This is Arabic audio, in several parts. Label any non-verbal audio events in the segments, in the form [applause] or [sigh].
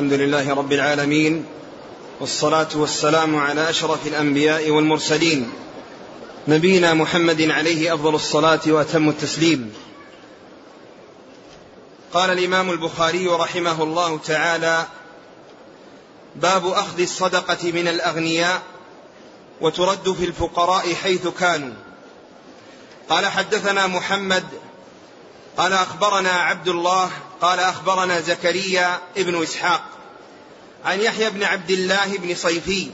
الحمد لله رب العالمين والصلاة والسلام على أشرف الأنبياء والمرسلين نبينا محمد عليه أفضل الصلاة وأتم التسليم. قال الإمام البخاري رحمه الله تعالى باب أخذ الصدقة من الأغنياء وترد في الفقراء حيث كانوا. قال حدثنا محمد قال أخبرنا عبد الله قال أخبرنا زكريا ابن إسحاق. عن يحيى بن عبد الله بن صيفي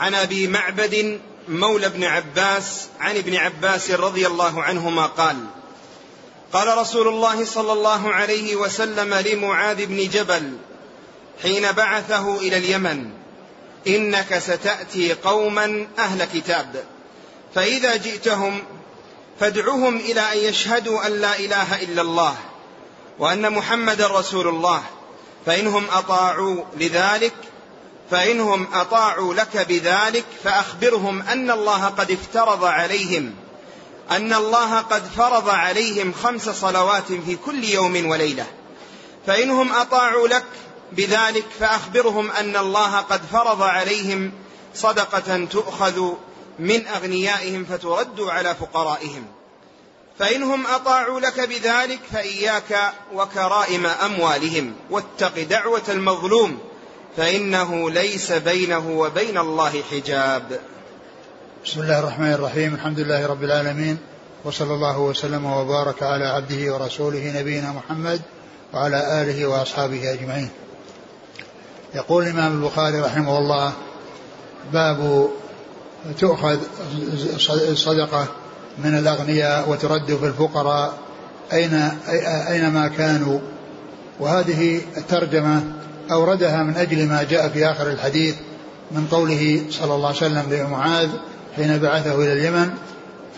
عن أبي معبد مولى بن عباس عن ابن عباس رضي الله عنهما قال قال رسول الله صلى الله عليه وسلم لمعاذ بن جبل حين بعثه إلى اليمن إنك ستأتي قوما أهل كتاب فإذا جئتهم فادعهم إلى أن يشهدوا أن لا إله إلا الله وأن محمد رسول الله. فإنهم أطاعوا لذلك فإنهم أطاعوا لك بذلك فأخبرهم أن الله قد افترض عليهم أن الله قد فرض عليهم خمس صلوات في كل يوم وليلة. فإنهم أطاعوا لك بذلك فأخبرهم أن الله قد فرض عليهم صدقة تؤخذ من أغنيائهم فترد على فقرائهم. فإنهم أطاعوا لك بذلك فإياك وكرائم أموالهم واتق دعوة المظلوم فإنه ليس بينه وبين الله حجاب. بسم الله الرحمن الرحيم. الحمد لله رب العالمين. وصلى الله وسلم وبارك على عبده ورسوله نبينا محمد وعلى آله وأصحابه أجمعين. يقول الإمام البخاري رحمه الله باب تؤخذ الصدقة من الأغنياء وترد في الفقراء. أين أينما كانوا. وهذه الترجمة أوردها من أجل ما جاء في آخر الحديث من قوله صلى الله عليه وسلم لمعاذ حين بعثه إلى اليمن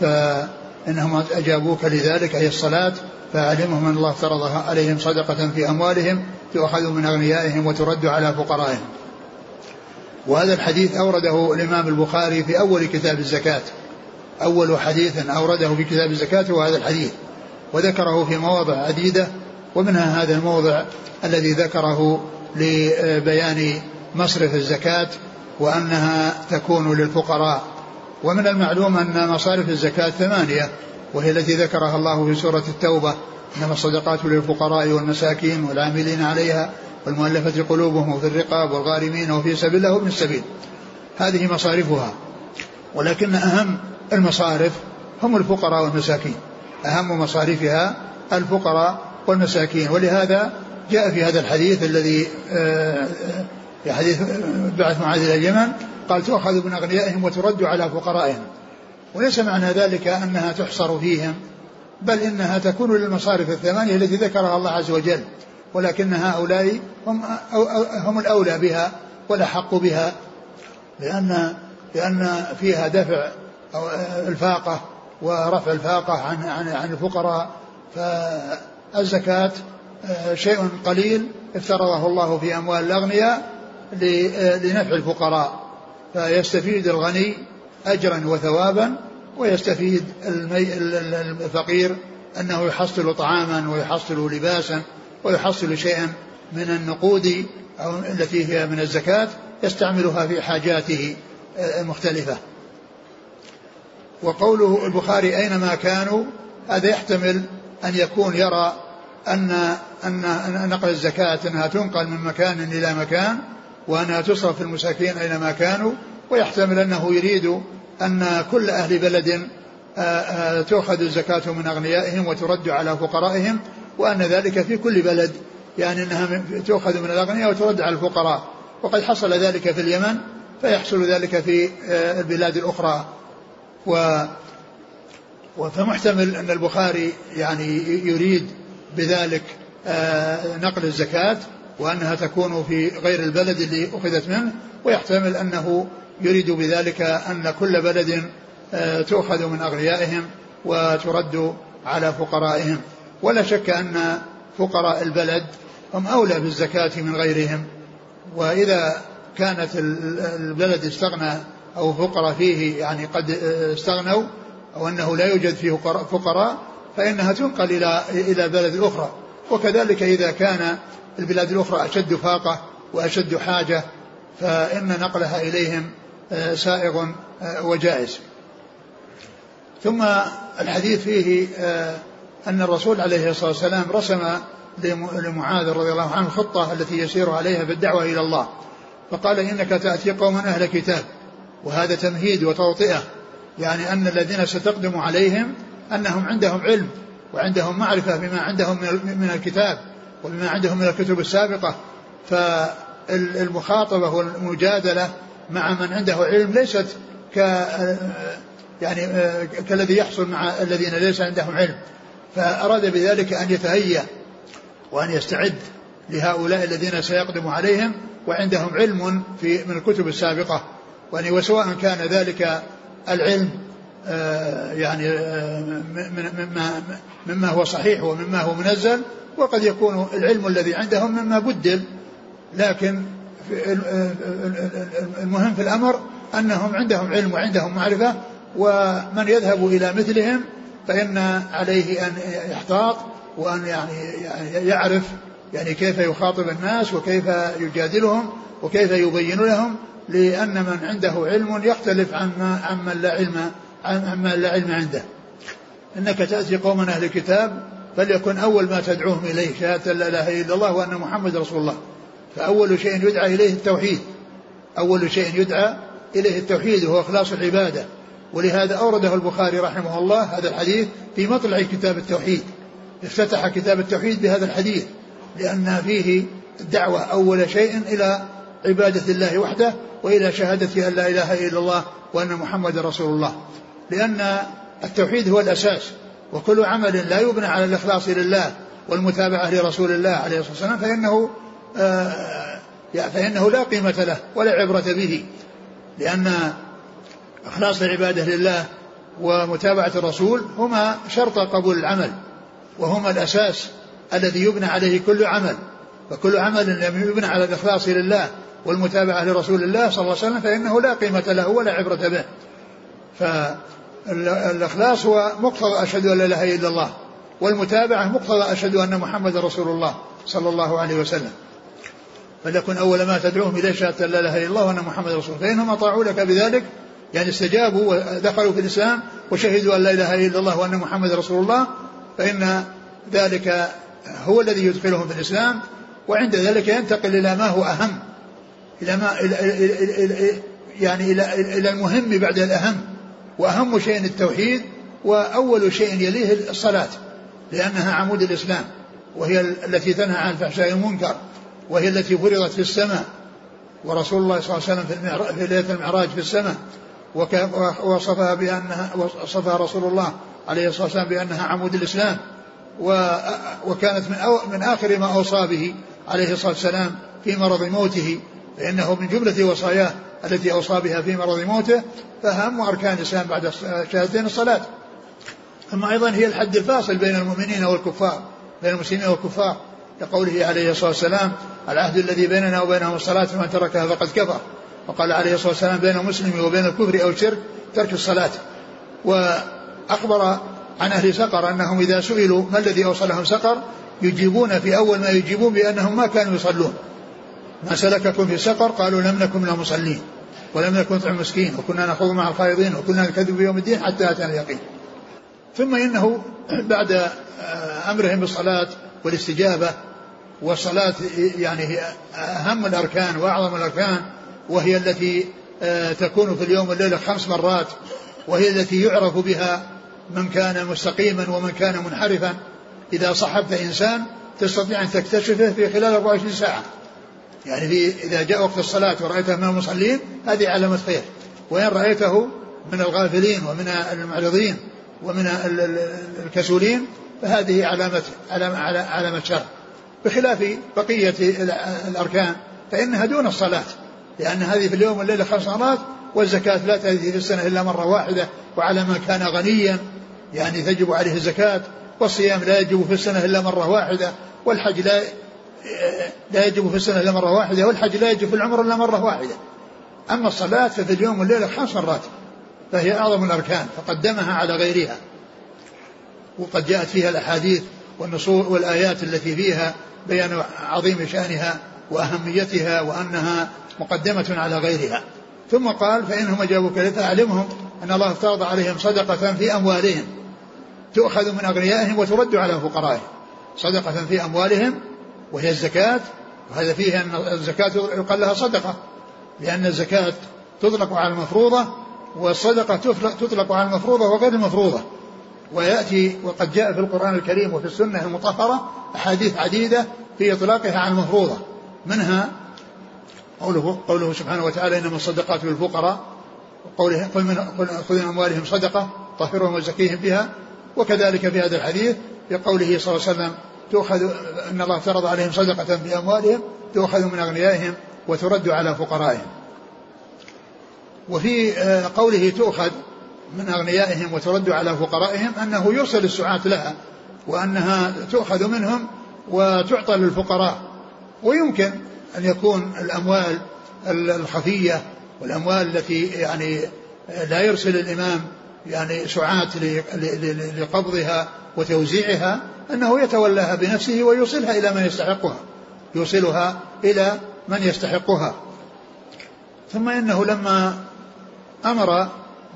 فإنهم أجابوك لذلك أي الصلاة فعلمهم أن الله افترض عليهم صدقة في أموالهم تؤخذ من أغنيائهم وترد على فقرائهم. وهذا الحديث أورده الإمام البخاري في أول كتاب الزكاة. أول حديث أورده في كتاب الزكاة وهذا الحديث وذكره في مواضع عديدة ومنها هذا الموضع الذي ذكره لبيان مصرف الزكاة وأنها تكون للفقراء. ومن المعلوم أن مصارف الزكاة ثمانية وهي التي ذكرها الله في سورة التوبة إنما الصدقات للفقراء والمساكين والعاملين عليها والمؤلفة قلوبهم وفي الرقاب والغارمين وفي سبيل الله وابن السبيل. هذه مصارفها. ولكن أهم المصارف هم الفقراء والمساكين. أهم مصارفها الفقراء والمساكين. ولهذا جاء في هذا الحديث الذي آه، في حديث بعث معاذ إلى اليمن قال تؤخذ من أغنيائهم وترد على فقرائهم. وليس معنى ذلك أنها تحصر فيهم بل إنها تكون للمصارف الثمانية التي ذكرها الله عز وجل. ولكن هؤلاء هم هم الأولى بها والأحق بها لأن لأن فيها دفع أو الفاقة ورفع الفاقة عن عن عن الفقراء فالزكاة آه، شيء قليل افترضه الله في أموال الأغنياء لنفع الفقراء. فيستفيد الغني أجرا وثوابا ويستفيد الفقير أنه يحصل طعاما ويحصل لباسا ويحصل شيئا من النقود أو التي هي من الزكاة يستعملها في حاجاته المختلفة. وقوله البخاري أينما كانوا هذا يحتمل أن يكون يرى أن أن نقل الزكاة أنها تنقل من مكان إلى مكان وأنها تصرف في المساكين أينما كانوا ويحتمل أنه يريد أن كل أهل بلد تؤخذ الزكاة من أغنيائهم وترد على فقرائهم وأن ذلك في كل بلد يعني أنها تؤخذ من الأغنياء وترد على الفقراء. وقد حصل ذلك في اليمن فيحصل ذلك في البلاد الأخرى. و فمحتمل أن البخاري يعني يريد بذلك نقل الزكاة وأنها تكون في غير البلد اللي أخذت منه ويحتمل أنه يريد بذلك أن كل بلد تؤخذ من أغنيائهم وترد على فقرائهم. ولا شك أن فقراء البلد هم أولى بالزكاة من غيرهم وإذا كانت البلد استغنى أو فقراء فيه يعني قد استغنوا أو أنه لا يوجد فيه فقراء فإنها تنقل إلى إلى بلد أخرى. وكذلك إذا كان البلاد الأخرى أشد فاقة وأشد حاجة فإن نقلها إليهم آه، سائغ آه، وجائز. ثم الحديث فيه آه، أن الرسول عليه الصلاة والسلام رسم لمعاذ رضي الله عنه الخطة التي يسير عليها في الدعوة إلى الله. فقال إنك تأتي قوما أهل كتاب. وهذا تمهيد وتوطئة يعني أن الذين ستقدم عليهم أنهم عندهم علم وعندهم معرفة بما عندهم من الكتاب وبما عندهم من الكتب السابقة. فالمخاطبة والمجادلة مع من عنده علم ليست ك يعني كالذي يحصل مع الذين ليس عندهم علم. فأراد بذلك أن يتهيأ وأن يستعد لهؤلاء الذين سيقدم عليهم وعندهم علم في من الكتب السابقة. يعني وسواء كان ذلك العلم آه، يعني آه، مما مما هو صحيح ومما هو منزل وقد يكون العلم الذي عندهم مما بدل. لكن المهم في الأمر أنهم عندهم علم وعندهم معرفة ومن يذهب إلى مثلهم فإن عليه أن يحتاط وأن يعني يعرف يعني كيف يخاطب الناس وكيف يجادلهم وكيف يبين لهم لأن من عنده علم يختلف عن عمن لا علم عمن لا علم عنده. إنك تأتي قوما أهل الكتاب فليكن أول ما تدعوهم إليه شهادة لا إله إلا الله وأن محمد رسول الله. فأول شيء يدعى إليه التوحيد. أول شيء يدعى إليه التوحيد وهو إخلاص العبادة. ولهذا أورده البخاري رحمه الله هذا الحديث في مطلع كتاب التوحيد. افتتح كتاب التوحيد بهذا الحديث لأن فيه الدعوة أول شيء إلى عبادة الله وحده وإلى شهادة أن لا إله إلا الله وأن محمد رسول الله. لأن التوحيد هو الأساس وكل عمل لا يبنى على الإخلاص لله والمتابعة لرسول الله عليه الصلاة والسلام فإنه آه فإنه لا قيمة له ولا عبرة به. لأن إخلاص العبادة لله ومتابعة الرسول هما شرط قبول العمل وهما الأساس الذي يبنى عليه كل عمل. فكل عمل لم يبنى على الإخلاص لله والمتابعة لرسول الله صلى الله عليه وسلم فإنه لا قيمة له ولا عبرة به. فالإخلاص هو مقتضى أشهد أن لا إله إلا الله والمتابعة مقتضى أشهد أن محمد رسول الله صلى الله عليه وسلم. فليكن أول ما تدعوهم إليه شهادة لا إله إلا الله وأن محمد رسول الله. فإنهم أطاعوا لك بذلك يعني استجابوا ودخلوا في الإسلام وشهدوا أن لا إله إلا الله وأن محمد رسول الله. فإن ذلك هو الذي يدخلهم في الإسلام وعند ذلك ينتقل إلى ما هو أهم. إلى ما إلى إلى يعني إلى إلى المهم بعد الأهم. وأهم شيء التوحيد وأول شيء يليه الصلاة لأنها عمود الإسلام وهي التي تنهى عن الفحشاء والمنكر وهي التي فرضت في السماء ورسول الله صلى الله عليه وسلم في, في ليلة المعراج في السماء وصفها بأنها وصفها رسول الله عليه الصلاة والسلام بأنها عمود الإسلام وكانت من, من آخر ما أوصى به عليه الصلاة والسلام في مرض موته فإنه من جملة وصاياه التي أوصى بها في مرض موته فأهم أركان الإسلام بعد شهادتين الصلاة. ثم أيضا هي الحد الفاصل بين المؤمنين والكفار بين المسلمين والكفار لقوله عليه الصلاة والسلام العهد الذي بيننا وبينهم الصلاة فمن تركها فقد كفر. وقال عليه الصلاة والسلام بين المسلم وبين الكفر أو الشرك ترك الصلاة. وأخبر عن أهل سقر أنهم إذا سئلوا ما الذي أوصلهم سقر يجيبون في أول ما يجيبون بأنهم ما كانوا يصلون. ما سلككم في سقر قالوا لم نكن من المصلين ولم نكن نطعم مسكين وكنا نخوض مع الخائضين وكنا نكذب بيوم الدين حتى أتانا اليقين. ثم إنه بعد آه، أمرهم بالصلاة والاستجابة والصلاة يعني هي أهم الأركان وأعظم الأركان وهي التي آه، تكون في اليوم والليلة خمس مرات وهي التي يعرف بها من كان مستقيما ومن كان منحرفا. إذا صحبت إنسان تستطيع أن تكتشفه في خلال 24 ساعة. يعني في إذا جاء وقت الصلاة ورأيته من المصلين هذه علامة خير. وإن رأيته من الغافلين ومن المعرضين ومن الكسولين فهذه علامة علامة علامة شر. بخلاف بقية الأركان فإنها دون الصلاة. لأن هذه في اليوم والليلة خمس مرات والزكاة لا تأتي في السنة إلا مرة واحدة وعلى من كان غنيا يعني تجب عليه الزكاة والصيام لا يجب في السنة إلا مرة واحدة والحج لا لا يجب في السنة إلا مرة واحدة والحج لا يجب في العمر إلا مرة واحدة. أما الصلاة ففي اليوم والليلة خمس مرات فهي أعظم الأركان فقدمها على غيرها. وقد جاءت فيها الأحاديث والنصوص والآيات التي فيها بيان عظيم شأنها وأهميتها وأنها مقدمة على غيرها. ثم قال فإنهم أجابوك لتعلمهم أن الله افترض عليهم صدقة في أموالهم تؤخذ من أغنيائهم وترد على فقرائهم. صدقة في أموالهم وهي الزكاة وهذا فيه أن الزكاة يقال لها صدقة لأن الزكاة تطلق على المفروضة والصدقة تطلق على المفروضة وغير المفروضة. ويأتي وقد جاء في القرآن الكريم وفي السنة المطهرة أحاديث عديدة في إطلاقها على المفروضة. منها قوله, قوله سبحانه وتعالى إنما الصدقات للفقراء. وقوله قل من خذ من أموالهم صدقة طهرهم وزكيهم بها. وكذلك في هذا الحديث في قوله صلى الله عليه وسلم تؤخذ أن الله افترض عليهم صدقة في اموالهم تؤخذ من أغنيائهم وترد على فقرائهم. وفي آه، قوله تؤخذ من أغنيائهم وترد على فقرائهم أنه يرسل السعاة لها وأنها تؤخذ منهم وتعطى للفقراء ويمكن أن يكون الأموال الخفية والأموال التي يعني لا يرسل الإمام يعني سعاة لقبضها وتوزيعها أنه يتولاها بنفسه ويوصلها إلى من يستحقها يوصلها إلى من يستحقها. ثم إنه لما أمر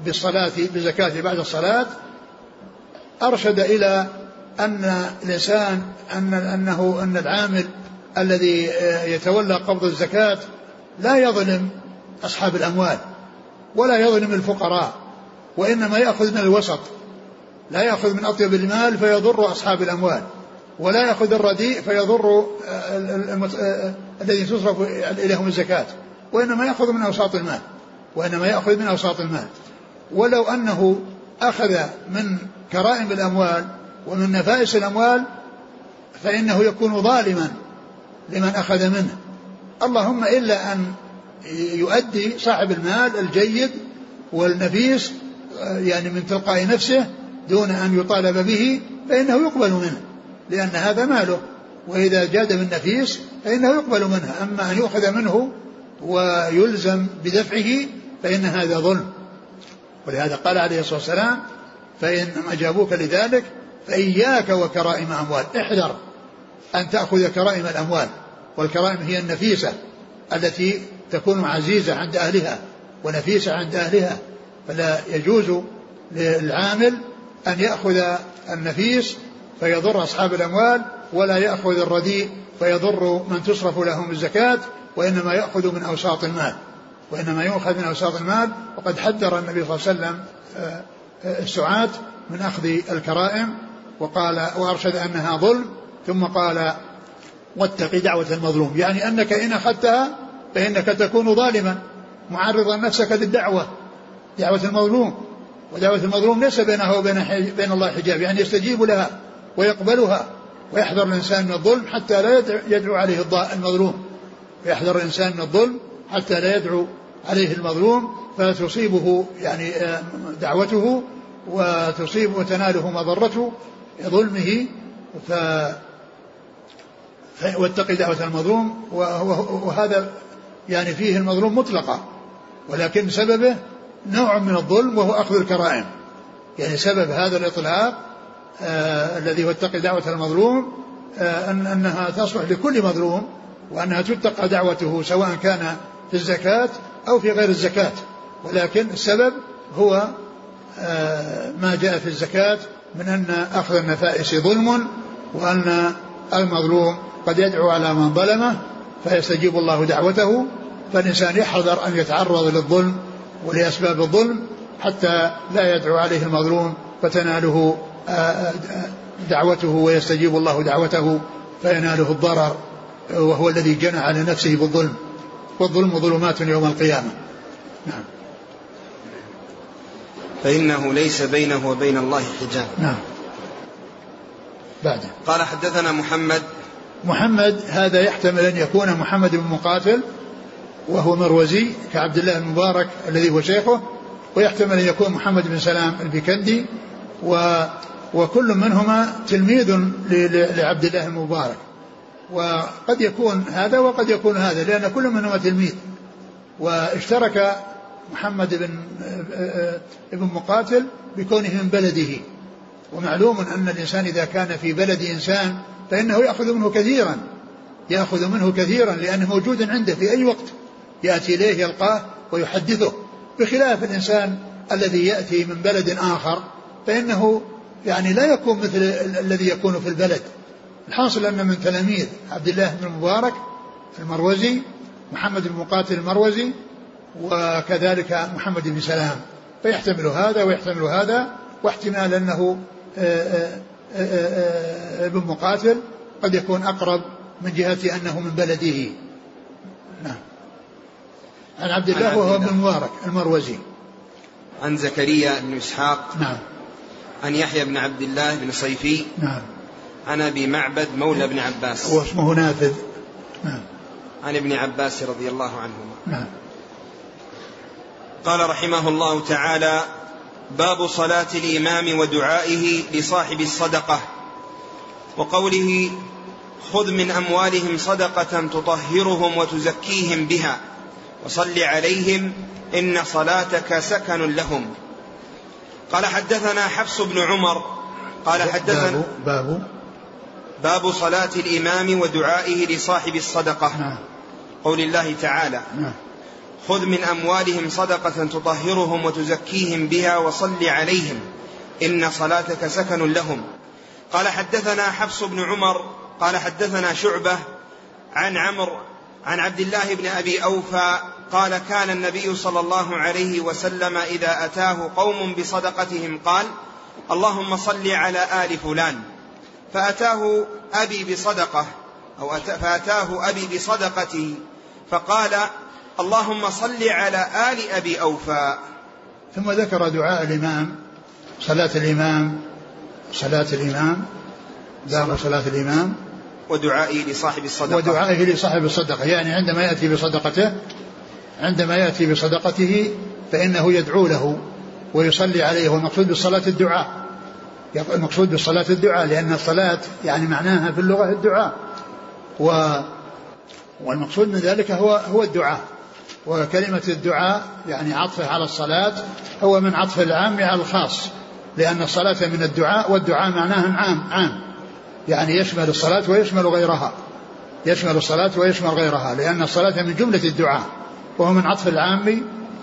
بالصلاة بزكاة بعد الصلاة أرشد إلى أن الإنسان أن أنه أن العامل الذي يتولى قبض الزكاة لا يظلم أصحاب الأموال ولا يظلم الفقراء وإنما يأخذ من الوسط. لا يأخذ من أطيب المال فيضر أصحاب الأموال ولا يأخذ الرديء فيضر الذي تصرف إليهم الزكاة وإنما يأخذ من أوساط المال وإنما يأخذ من أوساط المال. ولو أنه أخذ من كرائم الأموال ومن نفائس الأموال فإنه يكون ظالما لمن أخذ منه. اللهم إلا أن يؤدي صاحب المال الجيد والنفيس يعني من تلقاء نفسه دون أن يطالب به فإنه يقبل منه لأن هذا ماله وإذا جاد من نفيس فإنه يقبل منه أما أن يؤخذ منه ويلزم بدفعه فإن هذا ظلم. ولهذا قال عليه الصلاة والسلام فإن أجابوك لذلك فإياك وكرائم أموال. احذر أن تأخذ كرائم الأموال والكرائم هي النفيسة التي تكون عزيزة عند أهلها ونفيسة عند أهلها فلا يجوز للعامل أن يأخذ النفيس فيضر أصحاب الأموال ولا يأخذ الرديء فيضر من تصرف لهم الزكاة وإنما يأخذ من أوساط المال. وإنما يؤخذ من أوساط المال وقد حذر النبي صلى الله عليه وسلم آه، آه، السعاة من أخذ الكرائم وقال وأرشد أنها ظلم ثم قال واتق دعوة المظلوم. يعني أنك إن أخذتها فإنك تكون ظالما معرضا نفسك للدعوة دعوة المظلوم. ودعوة المظلوم ليس بينها وبين بين الله حجاب يعني يستجيب لها ويقبلها ويحذر الإنسان من الظلم حتى لا يدعو عليه المظلوم. ويحذر الإنسان من الظلم حتى لا يدعو عليه المظلوم فتصيبه يعني آه، دعوته وتصيب وتناله مضرة ظلمه ف واتقي دعوة المظلوم وهذا يعني فيه المظلوم مطلقة ولكن سببه نوع من الظلم وهو أخذ الكرائم. يعني سبب هذا الإطلاق آه الذي هو اتقي دعوة المظلوم آه أن أنها تصلح لكل مظلوم وأنها تتقى دعوته سواء كان في الزكاة أو في غير الزكاة. ولكن السبب هو آه ما جاء في الزكاة من أن أخذ النفائس ظلم وأن المظلوم قد يدعو على من ظلمه فيستجيب الله دعوته فالإنسان يحذر أن يتعرض للظلم ولأسباب الظلم حتى لا يدعو عليه المظلوم فتناله آه، آه، دعوته ويستجيب الله دعوته فيناله الضرر وهو الذي جنى على نفسه بالظلم. والظلم ظلمات يوم القيامة. نعم. فإنه ليس بينه وبين الله حجاب. نعم. بعده قال حدثنا محمد. محمد هذا يحتمل أن يكون محمد بن مقاتل وهو مروزي كعبد الله المبارك الذي هو شيخه ويحتمل أن يكون محمد بن سلام البكندي و وكل منهما تلميذ لعبد الله المبارك. وقد يكون هذا وقد يكون هذا لأن كل منهما تلميذ. واشترك محمد بن ابن مقاتل بكونه من بلده. ومعلوم أن الإنسان إذا كان في بلد إنسان فإنه يأخذ منه كثيرا. يأخذ منه كثيرا لأنه موجود عنده في أي وقت. يأتي إليه يلقاه ويحدثه بخلاف الإنسان الذي يأتي من بلد آخر فإنه يعني لا يكون مثل الذي يكون في البلد. الحاصل أن من تلاميذ عبد الله بن المبارك المروزي محمد بن مقاتل المروزي وكذلك محمد بن سلام. فيحتمل هذا ويحتمل هذا واحتمال أنه آه، آه، آه، ابن مقاتل قد يكون أقرب من جهة أنه من بلده. عن عبد الله وهو ابن مبارك المروزي. عن زكريا بن إسحاق. نعم. عن يحيى بن عبد الله بن صيفي. نعم. عن أبي معبد مولى بن عباس. واسمه نافذ. نعم. عن ابن عباس رضي الله عنهما. نعم. قال رحمه الله تعالى باب صلاة الإمام ودعائه لصاحب الصدقة. وقوله خذ من أموالهم صدقة تطهرهم وتزكيهم بها. وصل عليهم إن صلاتك سكن لهم. قال حدثنا حفص بن عمر قال حدثنا باب, باب صلاة الإمام ودعائه لصاحب الصدقة. نعم. قول الله تعالى نعم. خذ من أموالهم صدقة تطهرهم وتزكيهم بها وصل عليهم. إن صلاتك سكن لهم. قال حدثنا حفص بن عمر قال حدثنا شعبة عن عمرو عن عبد الله بن أبي أوفى قال كان النبي صلى الله عليه وسلم إذا أتاه قوم بصدقتهم قال اللهم صل على آل فلان. فأتاه أبي بصدقة أو أت... فأتاه أبي بصدقته فقال اللهم صل على آل أبي أوفى. ثم ذكر دعاء الإمام صلاة الإمام صلاة الإمام باب صلاة الإمام. ودعائه لصاحب الصدقة. ودعائه لصاحب الصدقة يعني عندما يأتي بصدقته عندما يأتي بصدقته فإنه يدعو له ويصلي عليه. والمقصود بالصلاة الدعاء. المقصود بالصلاة الدعاء لأن الصلاة يعني معناها في اللغة الدعاء. و والمقصود من ذلك هو هو الدعاء. وكلمة الدعاء يعني عطفه على الصلاة هو من عطف العام على الخاص لأن الصلاة من الدعاء والدعاء معناه عام عام. يعني يشمل الصلاة ويشمل غيرها. يشمل الصلاة ويشمل غيرها لأن الصلاة من جملة الدعاء. وهو من عطف العام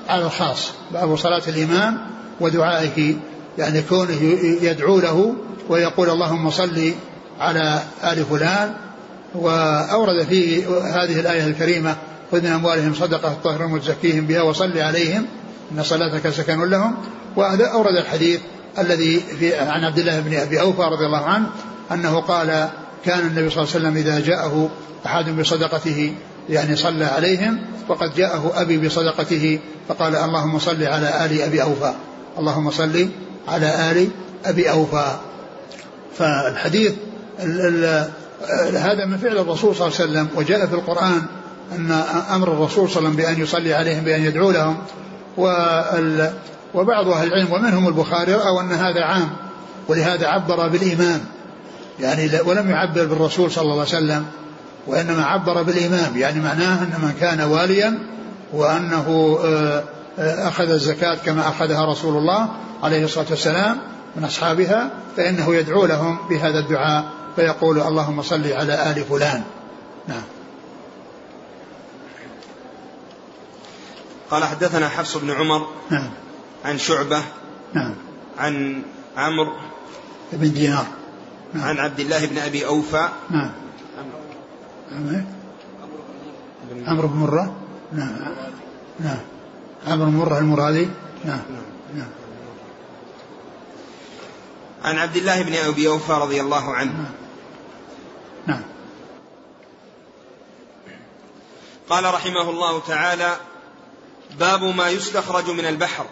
على الخاص باب صلاة الإمام ودعائه يعني كونه يدعو له ويقول اللهم صل على آل فلان. وأورد فيه هذه الآية الكريمة خذ من أموالهم صدقة طهرهم وتزكيهم بها وصل عليهم إن صلاتك سكن لهم. وأورد الحديث الذي في عن عبد الله بن أبي أوفى رضي الله عنه أنه قال كان النبي صلى الله عليه وسلم إذا جاءه أحد بصدقته يعني صلى عليهم وقد جاءه أبي بصدقته فقال اللهم صل على آل أبي أوفى اللهم صل على آل أبي أوفى. فالحديث ال ال هذا من فعل الرسول صلى الله عليه وسلم وجاء في القرآن أن أمر الرسول صلى الله عليه وسلم بأن يصلي عليهم بأن يدعو لهم. وبعض أهل العلم ومنهم البخاري رأوا أن هذا عام ولهذا عبر بالإمام يعني ولم يعبر بالرسول صلى الله عليه وسلم. وإنما عبر بالإمام يعني معناه أن من كان واليا وأنه آه، آه، أخذ الزكاة كما أخذها رسول الله عليه الصلاة والسلام من أصحابها فإنه يدعو لهم بهذا الدعاء فيقول اللهم صل على آل فلان. نعم. قال حدثنا حفص بن عمر نعم. عن شعبة نعم. عن عمرو بن دينار. نعم. عن عبد الله بن أبي أوفى نعم. عمرو بن مرة. نعم. نعم. عمرو بن مرة المرادي. نعم. نعم. عن عبد الله بن أبي أوفى رضي الله عنه. نعم, نعم. قال رحمه الله تعالى باب ما يستخرج من البحر.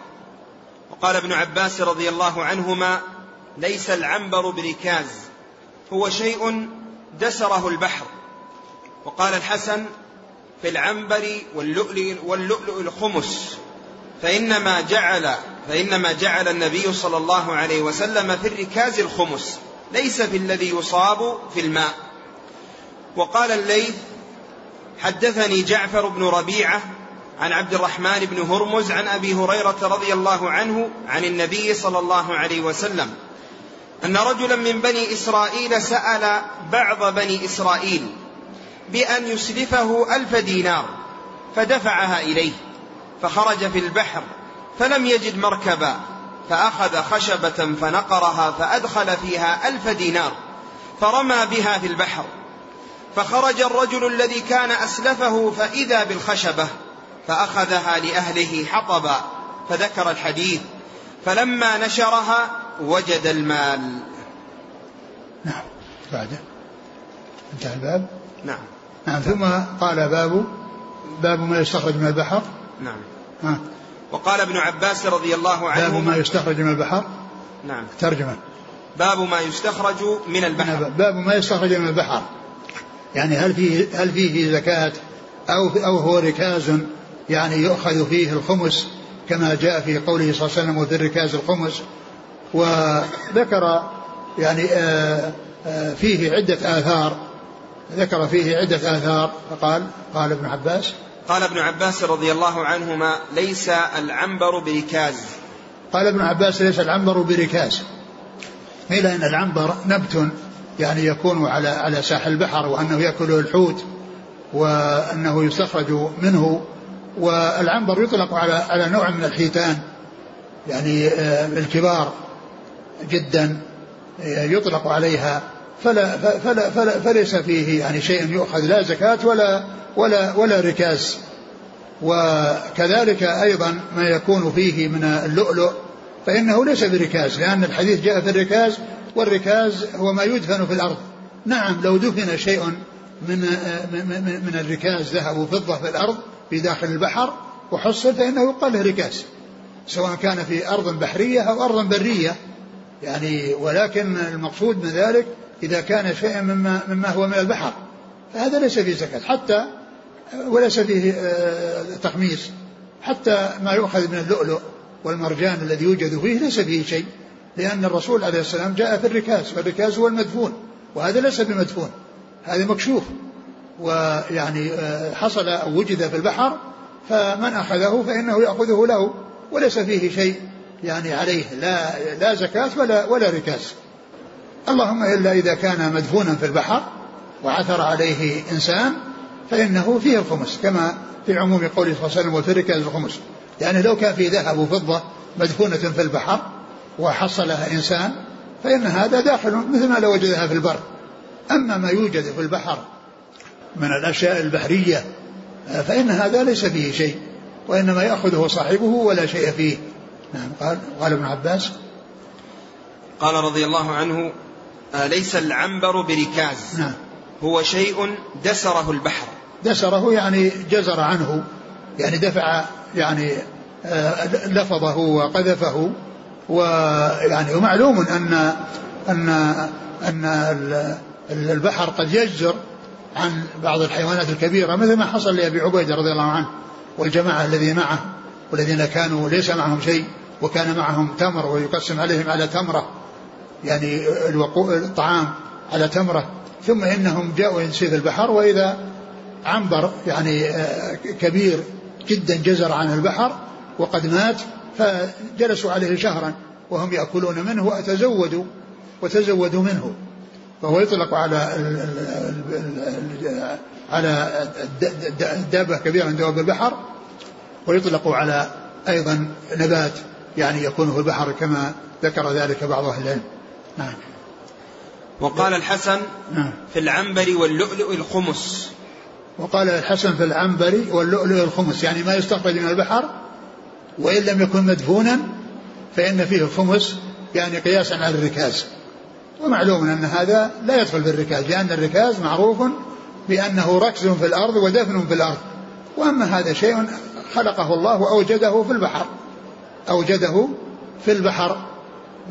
وقال ابن عباس رضي الله عنهما ليس العنبر بركاز هو شيء دسره البحر. وقال الحسن في العنبر واللؤلؤ, واللؤلؤ الخمس فإنما جعل فإنما جعل النبي صلى الله عليه وسلم في الركاز الخمس ليس في الذي يصاب في الماء. وقال الليث حدثني جعفر بن ربيعة عن عبد الرحمن بن هرمز عن أبي هريرة رضي الله عنه عن النبي صلى الله عليه وسلم أن رجلا من بني إسرائيل سأل بعض بني إسرائيل بأن يسلفه ألف دينار فدفعها إليه فخرج في البحر فلم يجد مركبا فأخذ خشبة فنقرها فأدخل فيها ألف دينار فرمى بها في البحر فخرج الرجل الذي كان أسلفه فإذا بالخشبة فأخذها لأهله حطبا فذكر الحديث فلما نشرها وجد المال. نعم. بعده انتهى الباب. نعم. نعم ثم قال باب باب ما يستخرج من البحر. نعم. ها. وقال ابن عباس رضي الله عنه باب ما يستخرج من البحر. نعم. ترجمة. باب ما يستخرج من البحر. باب ما يستخرج من البحر. يعني هل فيه هل فيه زكاة أو أو هو ركاز؟ يعني يؤخذ فيه الخمس كما جاء في قوله صلى الله عليه وسلم وفي الركاز الخمس. وذكر يعني آه، آه، فيه عدة آثار. ذكر فيه عدة آثار فقال قال ابن عباس قال ابن عباس رضي الله عنهما ليس العنبر بركاز. قال ابن عباس ليس العنبر بركاز. قيل إن العنبر نبت يعني يكون على على ساحل البحر وأنه ياكله الحوت وأنه يستخرج منه والعنبر يطلق على على نوع من الحيتان يعني آه، الكبار جدا آه، يطلق عليها فلا فلا فلا فليس فيه يعني شيء يؤخذ لا زكاة ولا ولا ولا ركاز. وكذلك أيضا ما يكون فيه من اللؤلؤ فإنه ليس بركاز لأن الحديث جاء في الركاز والركاز هو ما يدفن في الأرض. نعم لو دفن شيء من من من الركاز ذهب وفضة في الأرض في داخل البحر وحصل فإنه يقال له ركاز سواء كان في أرض بحرية أو أرض برية. يعني ولكن المقصود من ذلك إذا كان شيئا مما مما هو من البحر. فهذا ليس فيه زكاة. حتى وليس فيه آه، تخميس حتى ما يؤخذ من اللؤلؤ والمرجان الذي يوجد فيه ليس فيه شيء. لأن الرسول عليه السلام جاء في الركاز. والركاز هو المدفون. وهذا ليس بمدفون. هذا مكشوف. ويعني آه، حصل أو وجد في البحر فمن أخذه فإنه يأخذه له. وليس فيه شيء يعني عليه. لا لا زكاة ولا ولا ركاز. اللهم إلا إذا كان مدفونا في البحر وعثر عليه إنسان فإنه فيه الخمس كما في عموم قوله صلى الله عليه وسلم الركاز الخمس. يعني لو كان في ذهب وفضة مدفونة في البحر وحصلها إنسان فإن هذا داخل مثل ما لو وجدها في البر. أما ما يوجد في البحر من الأشياء البحرية فإن هذا ليس فيه شيء وإنما يأخذه صاحبه ولا شيء فيه. نعم قال قال ابن عباس. قال رضي الله عنه ليس العنبر بركاز. نعم. هو شيء دسره البحر. دسره يعني جزر عنه يعني دفع يعني آه لفظه وقذفه ويعني ومعلوم أن أن أن البحر قد يجزر عن بعض الحيوانات الكبيرة مثل ما حصل لأبي عبيدة رضي الله عنه والجماعة الذين معه والذين كانوا ليس معهم شيء وكان معهم تمر ويقسم عليهم على تمرة. يعني الطعام على تمرة ثم إنهم جاءوا ينسيف البحر وإذا عنبر يعني آه، كبير جدا جزر عن البحر وقد مات فجلسوا عليه شهرا وهم يأكلون منه وتزودوا وتزودوا منه. فهو يطلق على على دابة كبيرة من دواب البحر ويطلق على أيضا نبات يعني يكون في البحر كما ذكر ذلك بعض أهل العلم. نعم. وقال الحسن نعم. في العنبر واللؤلؤ الخمس. وقال الحسن في العنبر واللؤلؤ الخمس. يعني ما يستخرج من البحر وإن لم يكن مدفونا فإن فيه الخمس يعني قياسا على الركاز. ومعلوم أن هذا لا يدخل في الركاز لأن الركاز معروف بأنه ركز في الأرض ودفن في الأرض. وأما هذا شيء خلقه الله وأوجده في البحر أوجده في البحر.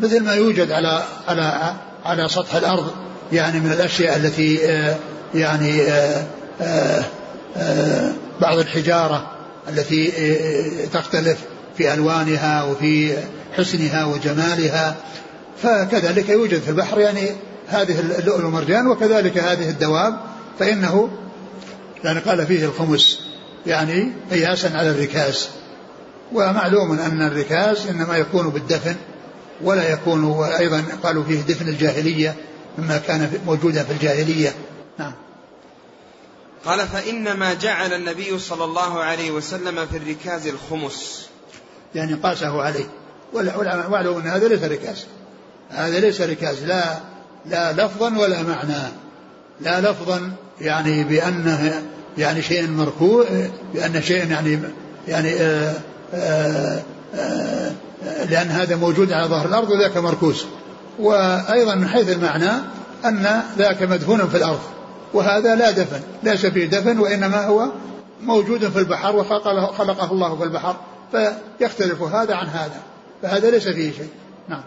مثل ما يوجد على على على سطح الأرض يعني من الأشياء التي آه، يعني آه، آه، بعض الحجارة التي تختلف في ألوانها وفي حسنها وجمالها. فكذلك يوجد في البحر يعني هذه اللؤلؤ والمرجان وكذلك هذه الدواب فإنه يعني قال فيه الخمس يعني قياسا على الركاز. ومعلوم أن الركاز إنما يكون بالدفن ولا يكون أيضا قالوا فيه دفن الجاهلية مما كان موجودا في الجاهلية. نعم. قال فإنما جعل النبي صلى الله عليه وسلم في الركاز الخمس. يعني قاسه عليه. واعلموا أن هذا ليس ركاز. هذا ليس ركاز. لا لا لفظا ولا معنى. لا لفظا يعني بأنه يعني شيء مركوع بأن شيء يعني يعني آآ آآ آآ لأن هذا موجود على ظهر الأرض وذاك مركوز. وأيضا من حيث المعنى أن ذاك مدفون في الأرض. وهذا لا دفن ليس فيه دفن وإنما هو موجود في البحر وخلقه الله في البحر. فيختلف هذا عن هذا. فهذا ليس فيه شيء. نعم.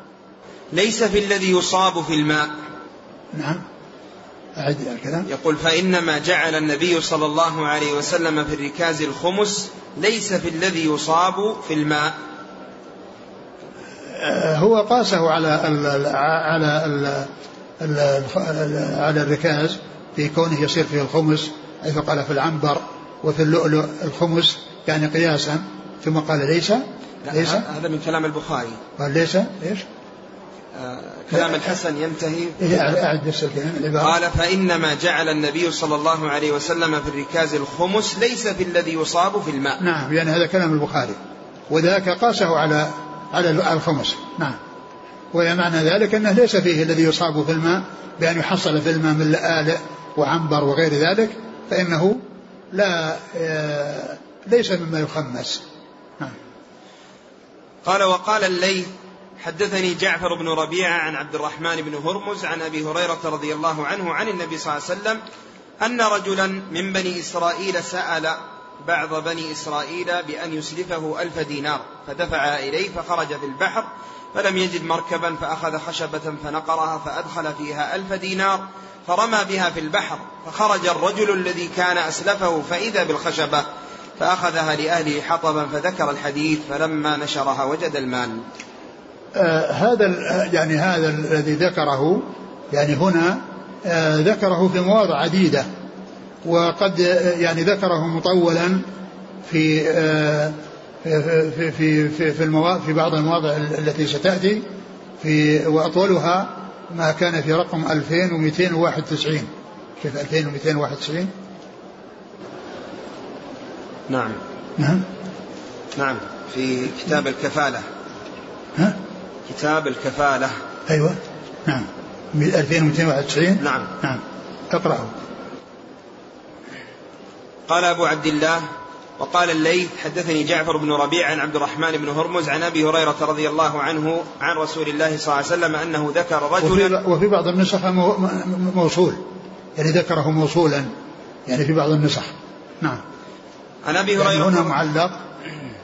ليس في الذي يصاب في الماء. نعم. أعد الكلام. يقول فإنما جعل النبي صلى الله عليه وسلم في الركاز الخمس ليس في الذي يصاب في الماء. هو قاسه على ال على ال على الركاز في كونه يصير فيه الخمس حيث قال في العنبر وفي اللؤلؤ الخمس يعني قياسا ثم قال ليس ليس. هذا من كلام البخاري. قال ليس إيش؟ آه كلام الحسن ينتهي. إيه أعد نفس الكلام قال فإنما جعل النبي صلى الله عليه وسلم في الركاز الخمس ليس في الذي يصاب في الماء. نعم يعني هذا كلام البخاري. وذاك قاسه على على الخمس. نعم. ومعنى ذلك أنه ليس فيه الذي يصاب في الماء بأن يحصل في الماء من لآلئ وعنبر وغير ذلك فإنه لا آه، ليس مما يخمس. نعم. قال وقال الليث حدثني جعفر بن ربيعة عن عبد الرحمن بن هرمز عن أبي هريرة رضي الله عنه عن النبي صلى الله عليه وسلم أن رجلا من بني إسرائيل سأل بعض بني إسرائيل بأن يسلفه ألف دينار فدفع إليه فخرج في البحر فلم يجد مركبا فأخذ خشبة فنقرها فأدخل فيها ألف دينار فرمى بها في البحر فخرج الرجل الذي كان أسلفه فإذا بالخشبة فأخذها لأهله حطبا فذكر الحديث فلما نشرها وجد المال. آه هذا يعني هذا الذي ذكره يعني هنا آه ذكره في مواضع عديدة. وقد يعني ذكره مطولا في في في في في, في بعض المواضع التي ستأتي في وأطولها ما كان في رقم 2291 كيف 2291 نعم. نعم. نعم. في كتاب الكفالة. ها؟ كتاب الكفالة. أيوة. نعم. 2291 نعم. نعم. اقرأه. قال أبو عبد الله وقال الليث حدثني جعفر بن ربيع عن عبد الرحمن بن هرمز عن أبي هريرة رضي الله عنه عن رسول الله صلى الله عليه وسلم أنه ذكر رجلا وفي, وفي بعض النسخ موصول. يعني ذكره موصولا. يعني في بعض النسخ. نعم. عن أبي هريرة يعني هنا معلق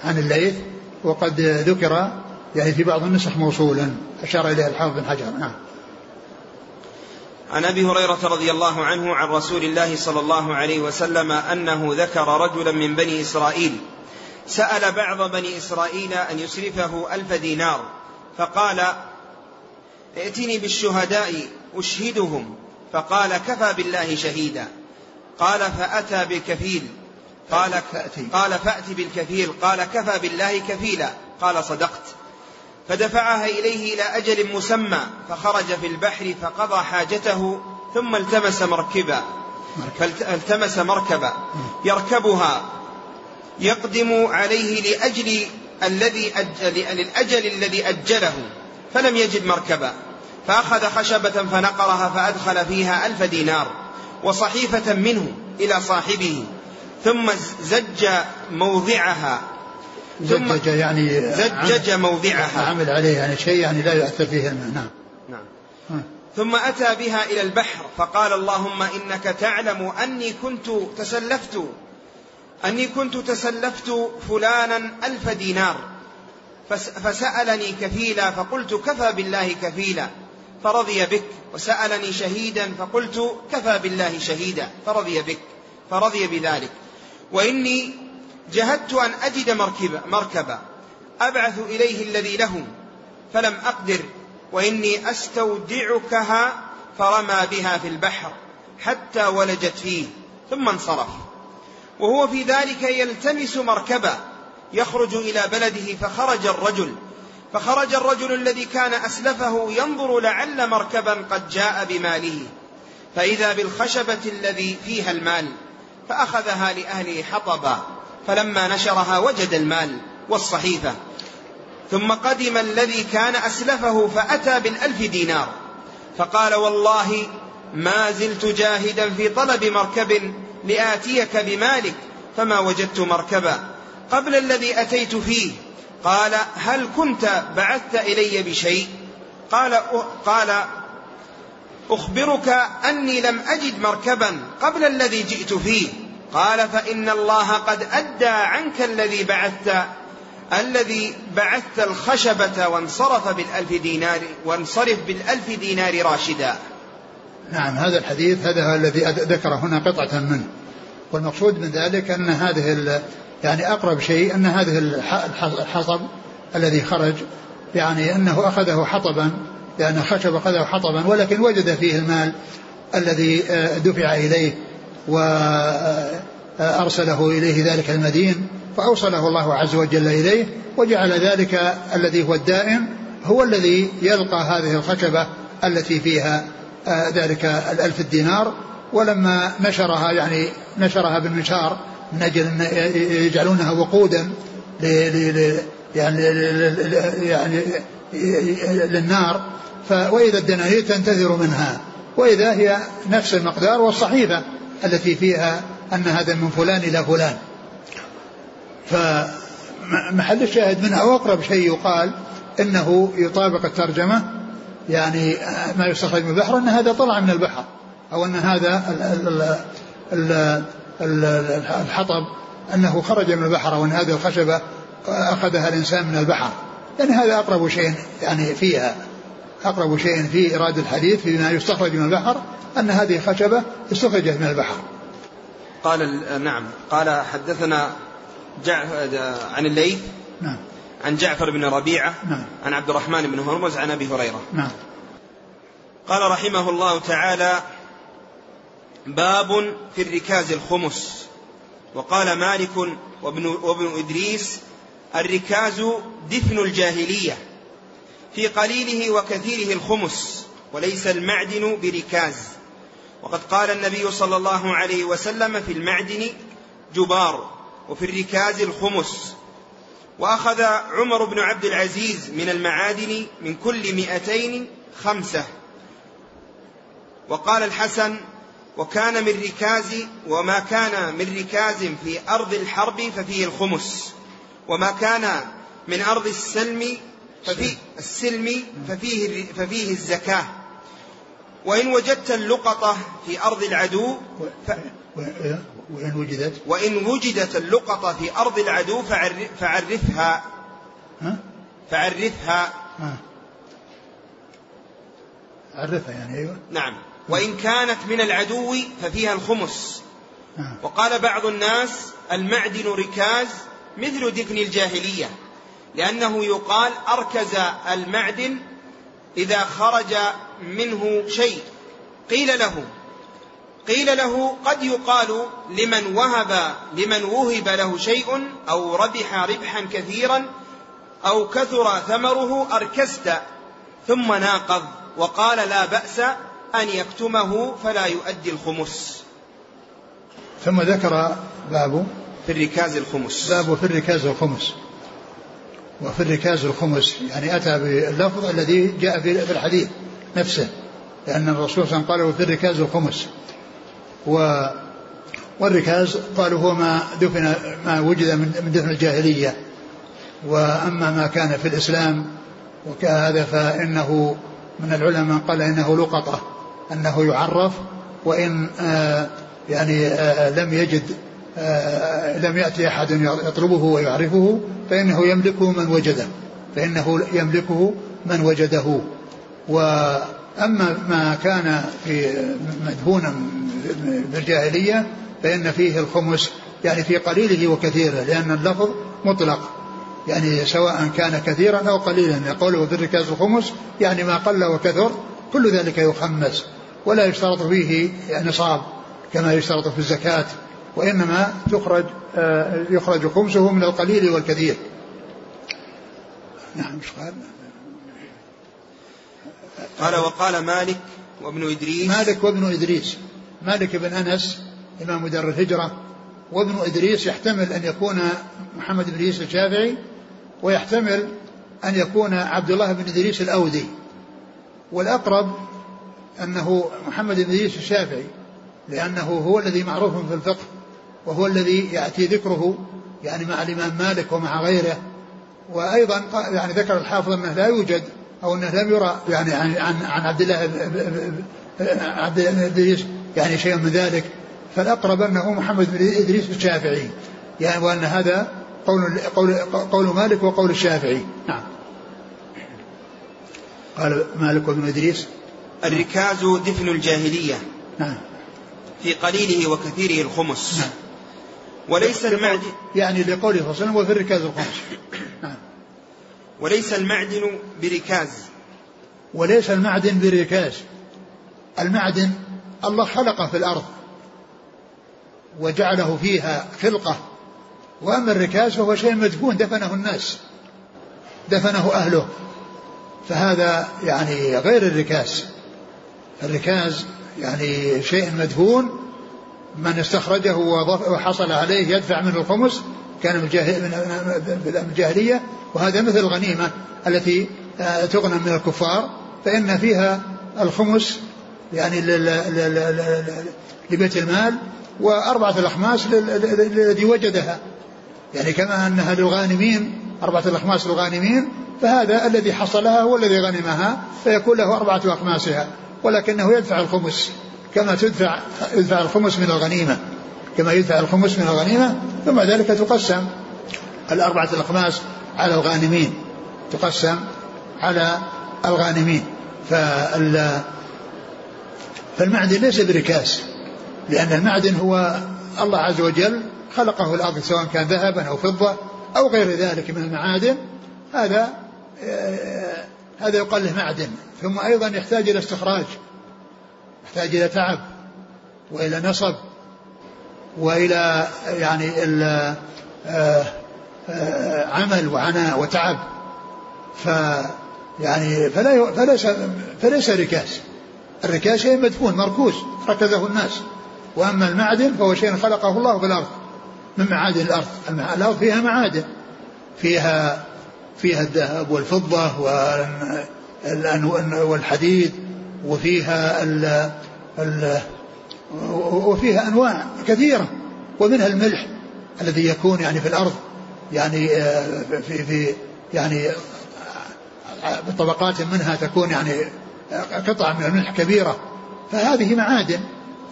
عن الليث وقد ذكر يعني في بعض النسخ موصولا. أشار إليه الحافظ بن حجر. نعم. عن أبي هريرة رضي الله عنه عن رسول الله صلى الله عليه وسلم أنه ذكر رجلا من بني إسرائيل. سأل بعض بني إسرائيل أن يسرفه ألف دينار. فقال ائتني بالشهداء أشهدهم. فقال كفى بالله شهيدا. قال فأتى بالكفيل. قال قال فات بالكفيل. قال كفى بالله كفيلا. قال صدقت. فدفعها إليه إلى أجل مسمى فخرج في البحر فقضى حاجته ثم التمس مركبا. فالتمس مركبا. يركبها. يقدم عليه لأجل الذي أجل للأجل الذي أجله. فلم يجد مركبا. فأخذ خشبة فنقرها فأدخل فيها ألف دينار وصحيفة منه إلى صاحبه. ثم زج موضعها. زجج يعني زجج موضعها. عمل عليه يعني شيء يعني لا يؤثر فيه الماء. نعم. نعم. ثم أتى بها إلى البحر فقال اللهم إنك تعلم أني كنت تسلفت أني كنت تسلفت فلانا ألف دينار. فسألني كفيلا فقلت كفى بالله كفيلا فرضي بك. وسألني شهيدا فقلت كفى بالله شهيدا فرضي بك فرضي بذلك. وإني جهدت أن أجد مركبا, مركبا. أبعث إليه الذي له. فلم أقدر. وإني أستودعكها فرمى بها في البحر حتى ولجت فيه. ثم انصرف. وهو في ذلك يلتمس مركبا. يخرج إلى بلده فخرج الرجل. فخرج الرجل الذي كان أسلفه ينظر لعل مركبا قد جاء بماله. فإذا بالخشبة الذي فيها المال فأخذها لأهله حطبا. فلما نشرها وجد المال والصحيفة. ثم قدم الذي كان أسلفه فأتى بالألف دينار. فقال والله ما زلت جاهدا في طلب مركب لآتيك بمالك فما وجدت مركبا. قبل الذي أتيت فيه. قال هل كنت بعثت إلي بشيء؟ قال قال أخبرك أني لم أجد مركبا قبل الذي جئت فيه. قال فإن الله قد أدى عنك الذي بعثت الذي بعثت الخشبة وانصرف بالألف دينار وانصرف بالألف دينار راشدا. نعم هذا الحديث هذا الذي ذكر هنا قطعة منه. والمقصود من ذلك أن هذه يعني أقرب شيء أن هذه الحطب الذي خرج يعني أنه أخذه حطبا لأن خشب أخذه حطبا ولكن وجد فيه المال الذي آه، دفع إليه. وأرسله إليه ذلك المدين فأوصله الله عز وجل إليه وجعل ذلك الذي هو الدائم هو الذي يلقى هذه الخشبة التي فيها آه، ذلك الألف الدينار. ولما نشرها يعني نشرها بالمنشار من أجل أن يجعلونها وقودا يعني يعني للنار. وإذا الدنانير تنتثر منها وإذا هي نفس المقدار والصحيفة. التي فيها أن هذا من فلان إلى فلان. فمحل الشاهد منها وأقرب شيء يقال إنه يطابق الترجمة يعني ما يستخرج من البحر أن هذا طلع من البحر أو أن هذا الحطب أنه خرج من البحر أو أن هذه الخشبة أخذها الإنسان من البحر. يعني هذا أقرب شيء يعني فيها أقرب شيء في إرادة الحديث فيما يستخرج من البحر. أن هذه خشبة استخرجت من البحر. قال نعم. قال حدثنا عن الليث نعم. عن جعفر بن ربيعة نعم. عن عبد الرحمن بن هرمز عن أبي هريرة. نعم. قال رحمه الله تعالى باب في الركاز الخمس. وقال مالك وابن, وابن إدريس الركاز دفن الجاهلية في قليله وكثيره الخمس وليس المعدن بركاز. وقد قال النبي صلى الله عليه وسلم في المعدن جبار وفي الركاز الخمس. وأخذ عمر بن عبد العزيز من المعادن من كل مئتين خمسة. وقال الحسن وكان من ركاز وما كان من ركاز في أرض الحرب ففيه الخمس. وما كان من أرض السلم ففي السلم ففيه ففيه الزكاة. وإن وجدت اللقطة في أرض العدو ف وإن وجدت وإن وجدت اللقطة في أرض العدو فعرف فعرفها ها؟ فعرفها ها. عرفها يعني أيوة نعم وإن كانت من العدو ففيها الخمس ها. وقال بعض الناس المعدن ركاز مثل دفن الجاهلية لأنه يقال أركز المعدن إذا خرج منه شيء قيل له قيل له قد يقال لمن وهب لمن وهب له شيء أو ربح ربحا كثيرا أو كثر ثمره أركست ثم ناقض وقال لا بأس أن يكتمه فلا يؤدي الخمس. ثم ذكر باب في الركاز الخمس. باب في الركاز الخمس. وفي الركاز الخمس. يعني أتى باللفظ الذي جاء في الحديث نفسه لأن الرسول صلى الله عليه وسلم قال وفي الركاز الخمس. و والركاز قالوا هو ما دفن ما وجد من دفن الجاهلية. وأما ما كان في الإسلام وكهذا فإنه من العلماء من قال إنه لقطة أنه يعرف وإن آه يعني آه لم يجد آه لم يأتي أحد يطلبه ويعرفه فإنه يملكه من وجده فإنه يملكه من وجده. وأما ما كان في مدفونا بالجاهلية فإن فيه الخمس يعني في قليله وكثيره لأن اللفظ مطلق. يعني سواء كان كثيرا أو قليلا يقوله في الركاز الخمس يعني ما قل وكثر كل ذلك يخمس. ولا يشترط فيه نصاب كما يشترط في الزكاة. وإنما تخرج آه، يخرج خمسه من القليل والكثير. نعم مش قال؟ قال وقال مالك وابن إدريس. مالك وابن إدريس. مالك بن أنس إمام دار الهجرة. وابن إدريس يحتمل أن يكون محمد بن إدريس الشافعي ويحتمل أن يكون عبد الله بن إدريس الأودي. والأقرب أنه محمد بن إدريس الشافعي لأنه هو الذي معروف في الفقه. وهو الذي يأتي ذكره يعني مع الإمام مالك ومع غيره. وأيضا يعني ذكر الحافظ أنه لا يوجد أو أنه لم يرى يعني عن عن عبد الله عبد إدريس يعني شيء من ذلك. فالأقرب أنه محمد بن إدريس الشافعي يعني وأن هذا قول قول قول مالك وقول الشافعي. نعم. قال مالك وابن إدريس. الركاز دفن الجاهلية. نعم. في قليله وكثيره الخمس. نعم. وليس المعدن يعني لقوله صلى الله عليه وسلم وفي الركاز الخمس. نعم. وليس المعدن بركاز. وليس المعدن بركاز. المعدن الله خلقه في الأرض وجعله فيها خلقة. وأما الركاز فهو شيء مدفون دفنه الناس دفنه أهله. فهذا يعني غير الركاز. الركاز يعني شيء مدفون من استخرجه وحصل عليه يدفع منه الخمس كان من الجاهلية. وهذا مثل الغنيمة التي آه، تغنم من الكفار فإن فيها الخمس يعني لبيت المال وأربعة الأخماس الذي وجدها. يعني كما أنها للغانمين أربعة الأخماس للغانمين فهذا الذي حصلها هو الذي غنمها فيكون له أربعة أخماسها ولكنه يدفع الخمس. كما تدفع يدفع الخمس من الغنيمة. كما يدفع الخمس من الغنيمة ثم ذلك تقسم الأربعة الأخماس على الغانمين. تقسم على الغانمين. فال فالمعدن ليس بركاس لأن المعدن هو الله عز وجل خلقه الأرض سواء كان ذهبا أو فضة أو غير ذلك من المعادن. هذا هذا يقال له معدن. ثم أيضا يحتاج إلى استخراج. يحتاج إلى تعب وإلى نصب وإلى يعني آه، آه، عمل وعناء وتعب. ف يعني فلا فليس فليس ركاز الركاز شيء مدفون مركوز ركزه الناس. وأما المعدن فهو شيء خلقه الله في الأرض من معادن الأرض. الأرض فيها معادن فيها فيها الذهب والفضة والحديد وفيها ال ال وفيها أنواع كثيرة ومنها الملح الذي يكون يعني في الأرض يعني آه، في في يعني بطبقات منها تكون يعني قطع من الملح كبيرة. فهذه معادن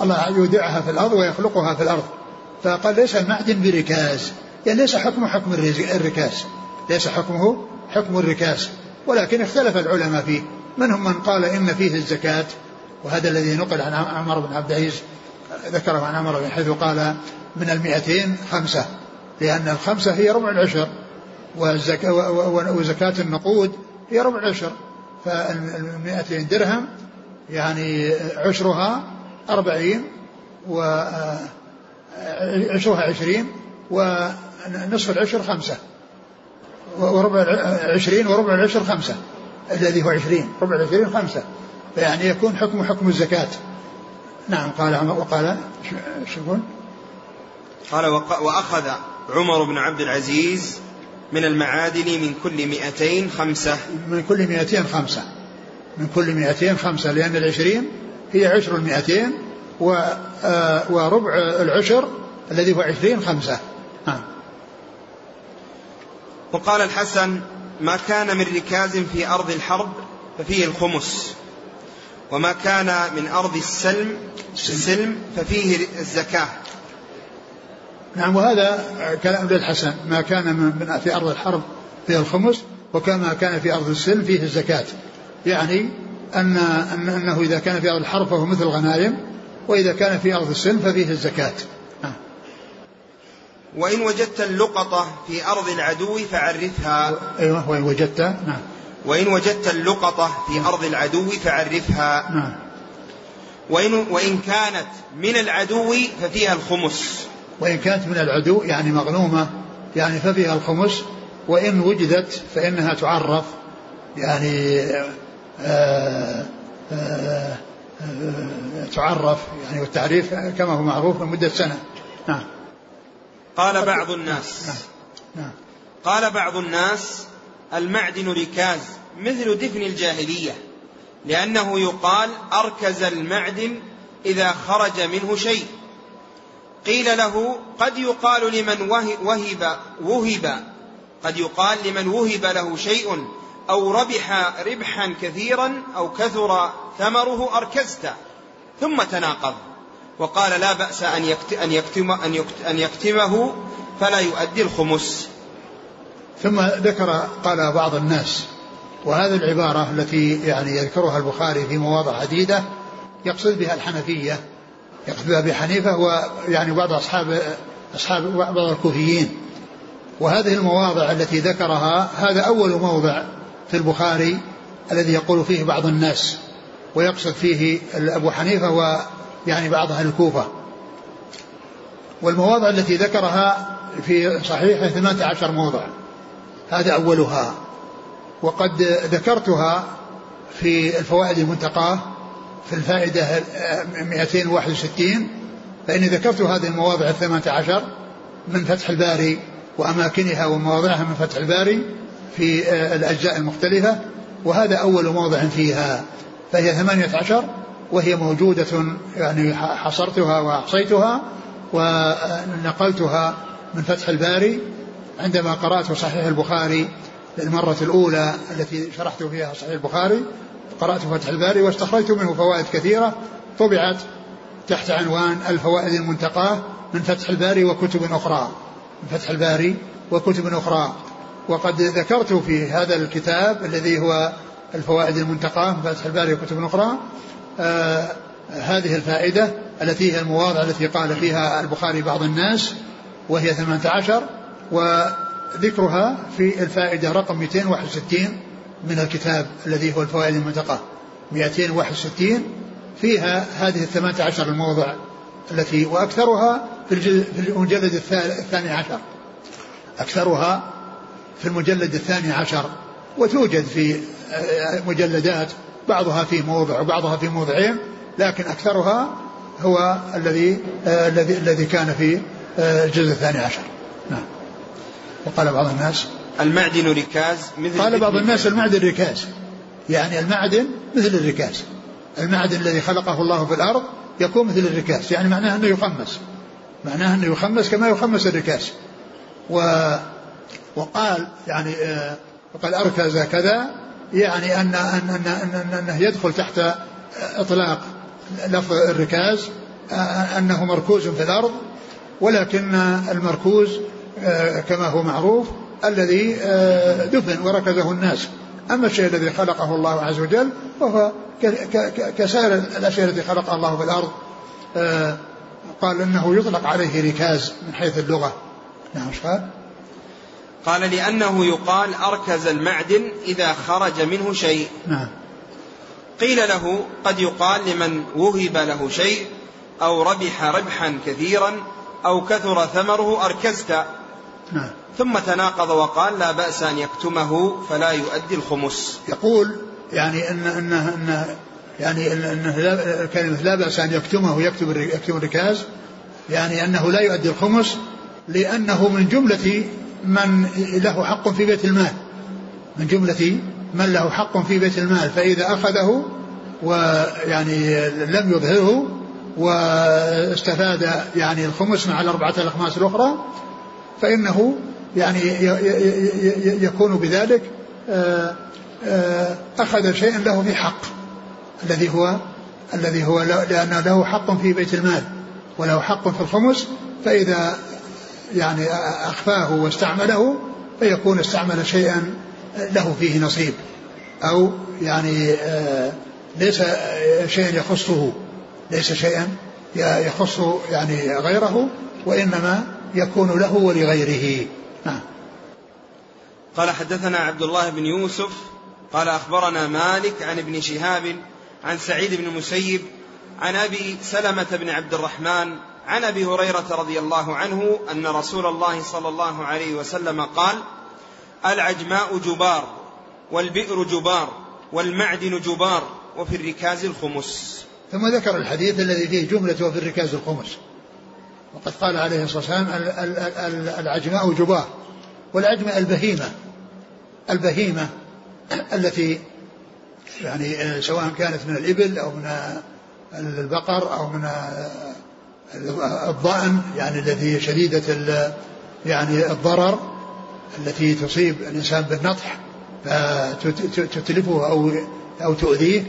الله يودعها في الأرض ويخلقها في الأرض. فقال ليس المعدن بركاز يعني ليس حكمه حكم الركاز ليس حكمه حكم الركاز ولكن اختلف العلماء فيه. منهم من قال إن فيه الزكاة وهذا الذي نقل عن عمر بن عبد العزيز ذكره عن عمر بن حيث قال من المئتين خمسة لأن الخمسة هي ربع العشر والزكاة وزكاة النقود هي ربع العشر فالمئتين درهم يعني عشرها أربعين وعشرها عشرين ونصف العشر خمسة وربع عشرين وربع العشر خمسة. الذي هو عشرين ربع العشرين خمسة. فيعني يكون حكم حكم الزكاة. نعم قال عمر وقال شو يقول؟ قال وأخذ عمر بن عبد العزيز من المعادن من كل مئتين خمسة. من كل مئتين خمسة. من كل مئتين خمسة لأن العشرين هي عشر المئتين و آه، وربع العشر الذي هو عشرين خمسة. نعم. وقال الحسن ما كان من ركاز في أرض الحرب ففيه الخمس وما كان من أرض السلم السلم ففيه الزكاة. نعم وهذا كلام للحسن ما كان من في أرض الحرب فيه الخمس وكما كان في أرض السلم فيه الزكاة. يعني أن أنه إذا كان في أرض الحرب فهو مثل الغنائم وإذا كان في أرض السلم ففيه الزكاة. وإن وجدت اللقطة في أرض العدو فعرفها. أيوة وإن وجدت نعم. وإن وجدت اللقطة في أرض العدو فعرفها. نعم. وإن, وإن كانت من العدو ففيها الخمس. وإن كانت من العدو يعني مغنومة يعني ففيها الخمس. وإن وجدت فإنها تعرف يعني آآ آآ تعرف يعني والتعريف كما هو معروف لمدة سنة. نعم. قال بعض الناس نعم. نعم. قال بعض الناس المعدن ركاز مثل دفن الجاهلية لأنه يقال أركز المعدن إذا خرج منه شيء قيل له قد يقال لمن وهب وهب قد يقال لمن وهب له شيء أو ربح ربحا كثيرا أو كثر ثمره أركزت ثم تناقض وقال لا بأس أن يكتم أن يكتمه فلا يؤدي الخمس. ثم ذكر قال بعض الناس وهذه العبارة التي يعني يذكرها البخاري في مواضع عديدة يقصد بها الحنفية يقصد بها بحنيفة ويعني بعض أصحاب أصحاب بعض الكوفيين. وهذه المواضع التي ذكرها هذا أول موضع في البخاري الذي يقول فيه بعض الناس ويقصد فيه أبو حنيفة ويعني بعض أهل الكوفة. والمواضع التي ذكرها في صحيحه 18 موضع. هذا أولها. وقد ذكرتها في الفوائد المنتقاة في الفائدة 261 فإني ذكرت هذه المواضع الثمانية عشر من فتح الباري وأماكنها ومواضعها من فتح الباري في الأجزاء المختلفة. وهذا أول موضع فيها. فهي ثمانية عشر وهي موجودة يعني حصرتها وأحصيتها ونقلتها من فتح الباري عندما قرأت صحيح البخاري للمرة الأولى التي شرحت فيها صحيح البخاري. قرأت فتح الباري واستخرجت منه فوائد كثيرة. طبعت تحت عنوان الفوائد المنتقاة من فتح الباري وكتب أخرى من فتح الباري وكتب أخرى. وقد ذكرت في هذا الكتاب الذي هو الفوائد المنتقاة من فتح الباري وكتب أخرى هذه الفائدة التي هي المواضع التي قال فيها البخاري بعض الناس وهي 18 وذكرها في الفائدة رقم 261 من الكتاب الذي هو الفوائد المنتقاة 261 فيها هذه الثمانية عشر الموضع التي وأكثرها في, المجلد الثاني عشر. أكثرها في المجلد الثاني عشر. وتوجد في آه، مجلدات بعضها في موضع وبعضها في موضعين لكن أكثرها هو الذي آه، الذي الذي كان في آه، الجزء الثاني عشر. نعم. وقال بعض الناس المعدن ركاز مثل قال بعض الناس المعدن ركاز. يعني المعدن مثل الركاز. المعدن الذي خلقه الله في الأرض يكون مثل الركاز. يعني معناه أنه يخمس. معناه أنه يخمس كما يخمس الركاز. و وقال يعني آه وقال أركز كذا يعني أن أن أن أن أنه يدخل تحت إطلاق لفظ الركاز أنه مركوز في الأرض ولكن المركوز كما هو معروف الذي دفن وركزه الناس. أما الشيء الذي خلقه الله عز وجل فهو كسائر الأشياء التي خلقها الله في الأرض قال إنه يطلق عليه ركاز من حيث اللغة. نعم قال قال لأنه يقال أركز المعدن إذا خرج منه شيء. نعم. قيل له قد يقال لمن وهب له شيء أو ربح ربحا كثيرا أو كثر ثمره أركزت. نعم. ثم تناقض وقال لا بأس أن يكتمه فلا يؤدي الخمس. يقول يعني أن أنه, أنه يعني أنه لا كلمة لا بأس أن يكتمه يكتب يكتب الركاز يعني أنه لا يؤدي الخمس لأنه من جملة من له حق في بيت المال. من جملة من له حق في بيت المال فإذا أخذه ويعني لم يظهره واستفاد يعني الخمس مع الأربعة الأخماس الأخرى فإنه يعني يكون بذلك آه، آه، أخذ شيئا له في حق الذي هو الذي هو لأن له حق في بيت المال وله حق في الخمس فإذا يعني أخفاه واستعمله فيكون استعمل شيئا له فيه نصيب. أو يعني آه، ليس شيئا يخصه ليس شيئا يخص يعني غيره وإنما يكون له ولغيره. نعم. قال حدثنا عبد الله بن يوسف قال أخبرنا مالك عن ابن شهاب عن سعيد بن المسيب عن أبي سلمة بن عبد الرحمن عن أبي هريرة رضي الله عنه أن رسول الله صلى الله عليه وسلم قال العجماء جبار والبئر جبار والمعدن جبار وفي الركاز الخمس. ثم ذكر الحديث الذي فيه جملة وفي الركاز الخمس. وقد قال عليه الصلاة والسلام العجماء جبار والعجماء البهيمة. البهيمة [clears throat] التي يعني آه، سواء كانت من الإبل أو من البقر أو من الضأن يعني الذي شديدة يعني الضرر التي تصيب الإنسان بالنطح فتتلفه أو أو تؤذيه.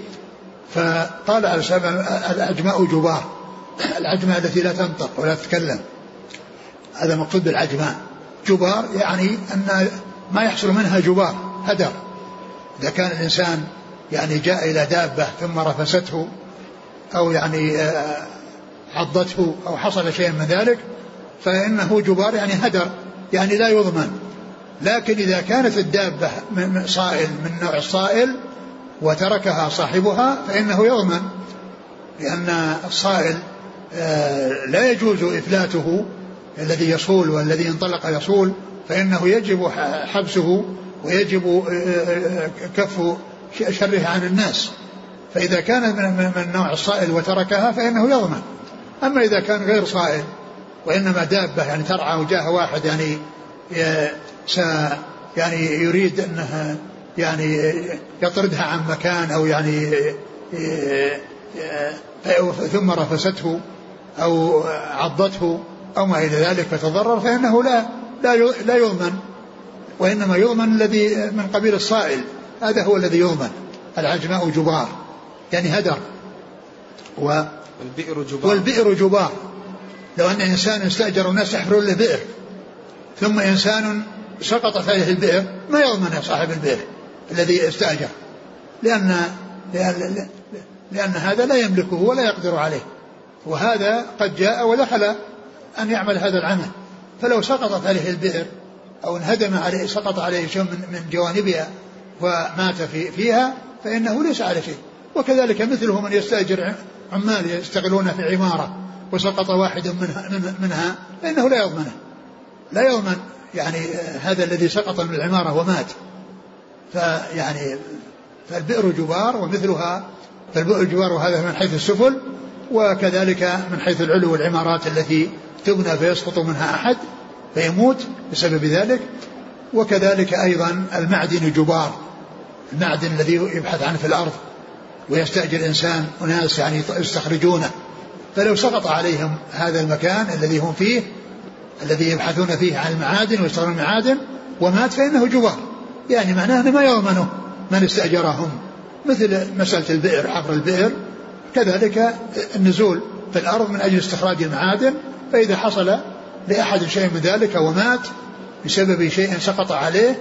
فقال السلام العجماء جباه العجماء التي لا تنطق ولا تتكلم. هذا مقصود بالعجماء جبار يعني أن ما يحصل منها جبار هدر. إذا كان الإنسان يعني جاء إلى دابة ثم رفسته أو يعني آه، عضته أو حصل شيء من ذلك فإنه جبار يعني هدر يعني لا يضمن. لكن إذا كانت الدابة من صائل من نوع الصائل وتركها صاحبها فإنه يضمن. لأن الصائل آه، لا يجوز إفلاته الذي يصول والذي انطلق يصول فإنه يجب حبسه ويجب آه، كف شره عن الناس. فإذا كان من نوع الصائل وتركها فإنه يضمن. أما إذا كان غير صائل وإنما دابة يعني ترعى وجاه واحد يعني يعني يريد أنها يعني يطردها عن مكان أو يعني ثم رفسته أو عضته أو ما إلى ذلك فتضرر فإنه لا لا لا يضمن وإنما يضمن الذي من قبيل الصائل. هذا هو الذي يضمن العجماء جبار يعني هدر. و والبئر جبار. والبئر جبار. لو أن إنسان استأجر الناس يحفرون له بئر ثم إنسان سقطت عليه البئر ما يضمن صاحب البئر الذي استأجر. لأن لأن, لأن هذا لا يملكه ولا يقدر عليه. وهذا قد جاء ودخل أن يعمل هذا العمل. فلو سقطت عليه البئر أو انهدم عليه سقط عليه شيء من, من جوانبها ومات في فيها فإنه ليس على شيء. وكذلك مثله من يستأجر عمال يشتغلون في عمارة وسقط واحد منها, منها فإنه لا يضمنه. لا يضمن يعني هذا الذي سقط من العمارة ومات. فيعني فالبئر جبار ومثلها فالبئر جبار وهذا من حيث السفل وكذلك من حيث العلو والعمارات التي تبنى فيسقط منها أحد فيموت بسبب ذلك. وكذلك أيضا المعدن جبار المعدن الذي يبحث عنه في الأرض. ويستأجر إنسان وناس يعني يستخرجونه. فلو سقط عليهم هذا المكان الذي هم فيه الذي يبحثون فيه عن المعادن ويشتغلون المعادن ومات فإنه جبار يعني معناه أنه ما يضمنه من استأجرهم. مثل مسألة البئر حفر البئر. كذلك النزول في الأرض من أجل استخراج المعادن. فإذا حصل لأحد شيء من ذلك ومات بسبب شيء سقط عليه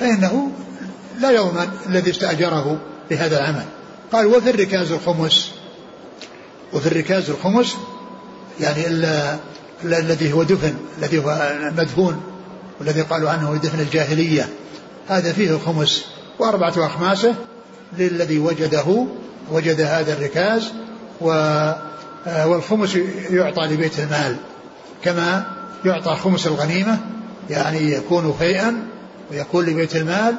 فإنه لا يضمن الذي استأجره بهذا العمل. قال وفي الركاز الخمس. وفي الركاز الخمس يعني الذي هو دفن الذي هو مدفون والذي قالوا عنه دفن الجاهلية. هذا فيه الخمس. وأربعة أخماسه للذي وجده وجد هذا الركاز و والخمس يعطى لبيت المال. كما يعطى خمس الغنيمة يعني يكون فيئا ويكون لبيت المال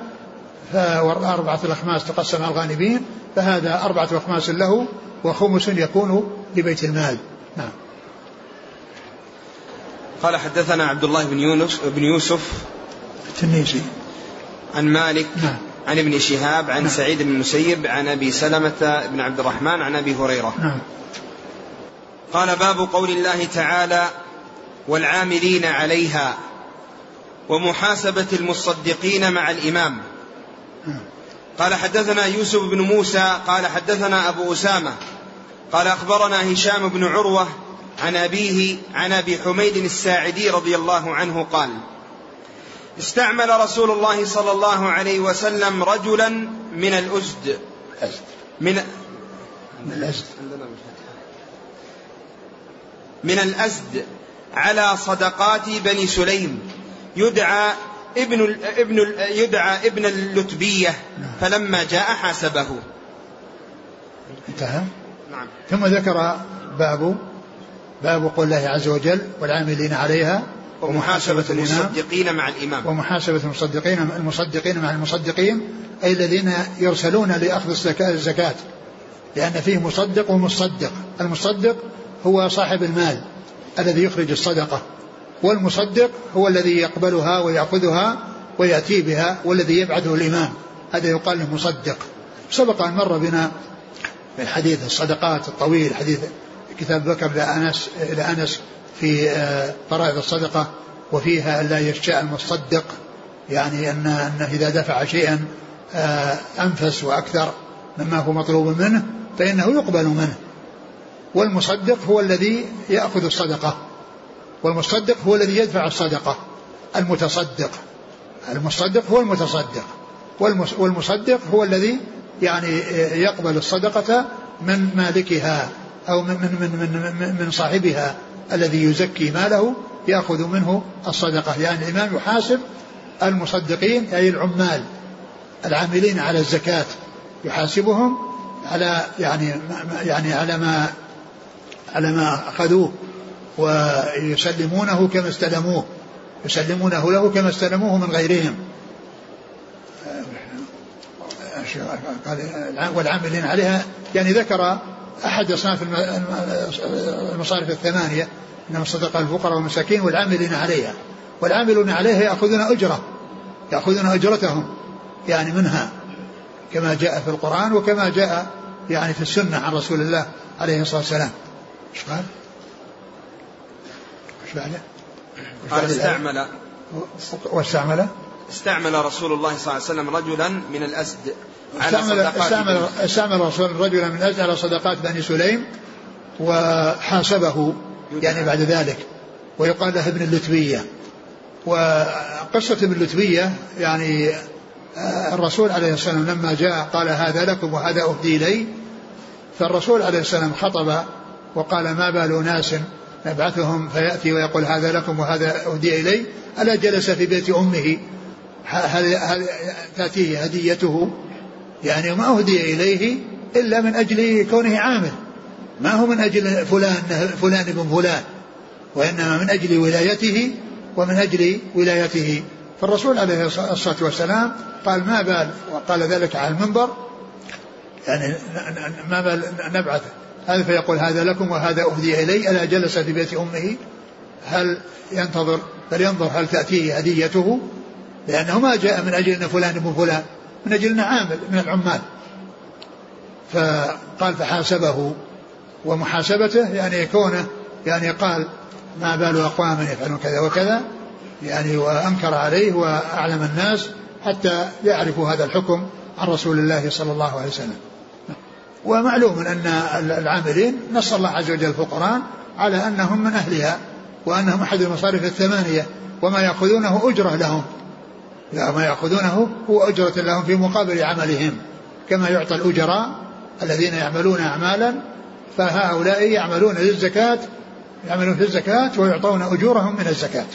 فأربعة الأخماس تقسم على الغانمين فهذا أربعة أخماس له وخمس يكون لبيت المال. نعم. قال حدثنا عبد الله بن يونس بن يوسف التنيسي. عن مالك نعم. عن ابن شهاب عن نعم. سعيد بن المسيب عن أبي سلمة بن عبد الرحمن عن أبي هريرة. نعم. قال باب قول الله تعالى والعاملين عليها ومحاسبة المصدقين مع الإمام. نعم. قال حدثنا يوسف بن موسى قال حدثنا أبو أسامة قال أخبرنا هشام بن عروة عن أبيه عن أبي حميد الساعدي رضي الله عنه قال استعمل رسول الله صلى الله عليه وسلم رجلا من الأزد. من من الأزد. من الأزد على صدقات بني سليم يدعى ابن ابن يدعى ابن اللتبية نعم. فلما جاء حاسبه. انتهى؟ نعم. ثم ذكر باب باب قول الله عز وجل والعاملين عليها ومحاسبة المصدقين مع الإمام. ومحاسبة المصدقين المصدقين مع المصدقين أي الذين يرسلون لأخذ الزكاة. لأن فيه مصدق ومصدق. المصدق هو صاحب المال الذي يخرج الصدقة. والمصدق هو الذي يقبلها ويأخذها ويأتي بها والذي يبعثه الإمام. هذا يقال له مصدق. سبق أن مر بنا في الحديث الصدقات الطويل حديث كتاب بكر لأنس, لأنس في آه، فرائض الصدقة وفيها ألا يشاء المصدق يعني أن أنه إذا دفع شيئا آه، أنفس وأكثر مما هو مطلوب منه فإنه يقبل منه. والمصدق هو الذي يأخذ الصدقة. والمصدق هو الذي يدفع الصدقة. المتصدق. المصدق هو المتصدق. والمصدق هو الذي يعني يقبل الصدقة من مالكها أو من من من من, صاحبها الذي يزكي ماله يأخذ منه الصدقة. يعني الإمام يحاسب المصدقين أي العمال العاملين على الزكاة. يحاسبهم على يعني يعني على ما على ما أخذوه. ويسلمونه كما استلموه يسلمونه له كما استلموه من غيرهم. والعاملين عليها يعني ذكر أحد أصناف المصارف الثمانية إنما الصدقة الفقراء والمساكين والعاملين عليها. والعاملون عليها يأخذون أجرة يأخذون أجرتهم يعني منها كما جاء في القرآن وكما جاء يعني في السنة عن رسول الله عليه الصلاة والسلام. إيش قال؟ إيش بعده؟ قال استعمل. واستعمل؟ استعمل رسول الله صلى الله عليه وسلم رجلا من الأسد على استعمل استعمل استعمل رسول رجلا من الأسد على صدقات بني سليم وحاسبه يعني بعد ذلك. ويقال له ابن اللتبية وقصة ابن اللتبية يعني آه، الرسول عليه السلام لما جاء قال هذا لكم وهذا أهدي إلي فالرسول عليه السلام خطب وقال ما بال أناس نبعثهم فيأتي ويقول هذا لكم وهذا أهدي إلي ألا جلس في بيت أمه؟ هل, هل تأتيه هديته؟ يعني ما أهدي إليه إلا من أجل كونه عامل. ما هو من أجل فلان فلان ابن فلان وإنما من أجل ولايته ومن أجل ولايته. فالرسول عليه الصلاة والسلام قال ما بال وقال ذلك على المنبر. يعني ما بال نبعث هذا فيقول هذا لكم وهذا أهدي إلي. ألا جلس في بيت أمه؟ هل ينتظر؟ فلينظر هل تأتيه هديته؟ لأنه ما جاء من أجل أن فلان ابن فلان من أجل أنه عامل من العمال. فقال فحاسبه ومحاسبته يعني كونه يعني قال ما بال أقوام يفعلون كذا وكذا يعني وأنكر عليه وأعلم الناس حتى يعرفوا هذا الحكم عن رسول الله صلى الله عليه وسلم. ومعلوم أن العاملين نص الله عز وجل في القرآن على أنهم من أهلها وأنهم أحد المصارف الثمانية وما يأخذونه أجرة لهم. لا ما يأخذونه هو أجرة لهم في مقابل عملهم. كما يعطى الأجراء الذين يعملون أعمالا فهؤلاء يعملون للزكاة يعملون في الزكاة ويعطون أجورهم من الزكاة.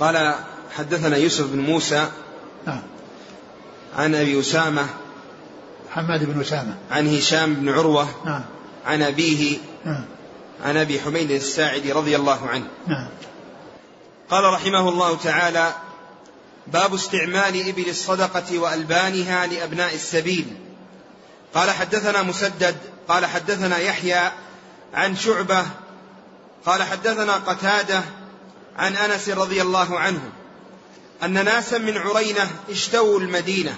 قال حدثنا يوسف بن موسى عن أبي أسامة حماد بن أسامة. عن هشام بن عروة نعم. عن أبيه نعم. عن أبي حميد الساعدي رضي الله عنه. نعم. قال رحمه الله تعالى باب استعمال إبل الصدقة وألبانها لأبناء السبيل. قال حدثنا مسدد قال حدثنا يحيى عن شعبة قال حدثنا قتادة عن أنس رضي الله عنه. أن ناسا من عرينة اشتووا المدينة.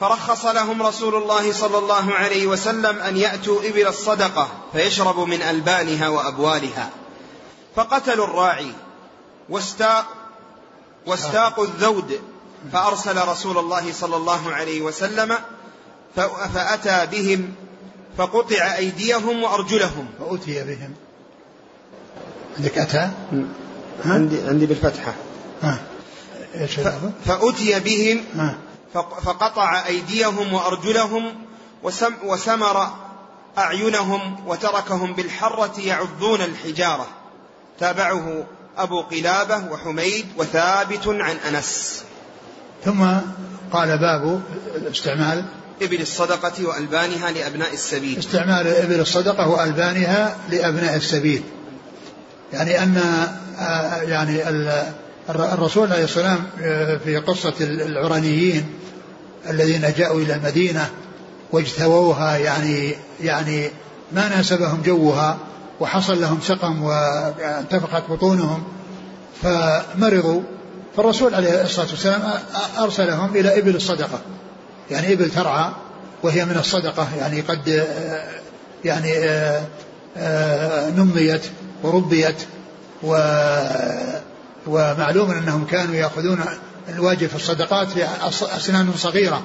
فرخص لهم رسول الله صلى الله عليه وسلم أن يأتوا إبل الصدقة فيشربوا من ألبانها وأبوالها. فقتلوا الراعي واستاق واستاقوا الذود. فأرسل رسول الله صلى الله عليه وسلم فأتى بهم فقطع أيديهم وأرجلهم. فأتي بهم. عندك أتى؟ عندي عندي بالفتحة. ها؟ فأتي بهم فقطع أيديهم وأرجلهم وسم وسمر أعينهم وتركهم بالحرة يعضون الحجارة. تابعه أبو قلابة وحميد وثابت عن أنس. ثم قال باب استعمال إبل الصدقة وألبانها لأبناء السبيل. استعمال إبل الصدقة وألبانها لأبناء السبيل. يعني أن آه، يعني الرسول عليه السلام آه، في قصة العرانيين الذين جاءوا إلى المدينة واجتووها يعني يعني ما ناسبهم جوها وحصل لهم سقم وانتفخت بطونهم فمرضوا. فالرسول عليه الصلاة والسلام أرسلهم إلى إبل الصدقة. يعني إبل ترعى وهي من الصدقة يعني قد يعني نميت وربيت و ومعلوم أنهم كانوا يأخذون الواجب في الصدقات في أسنان صغيرة.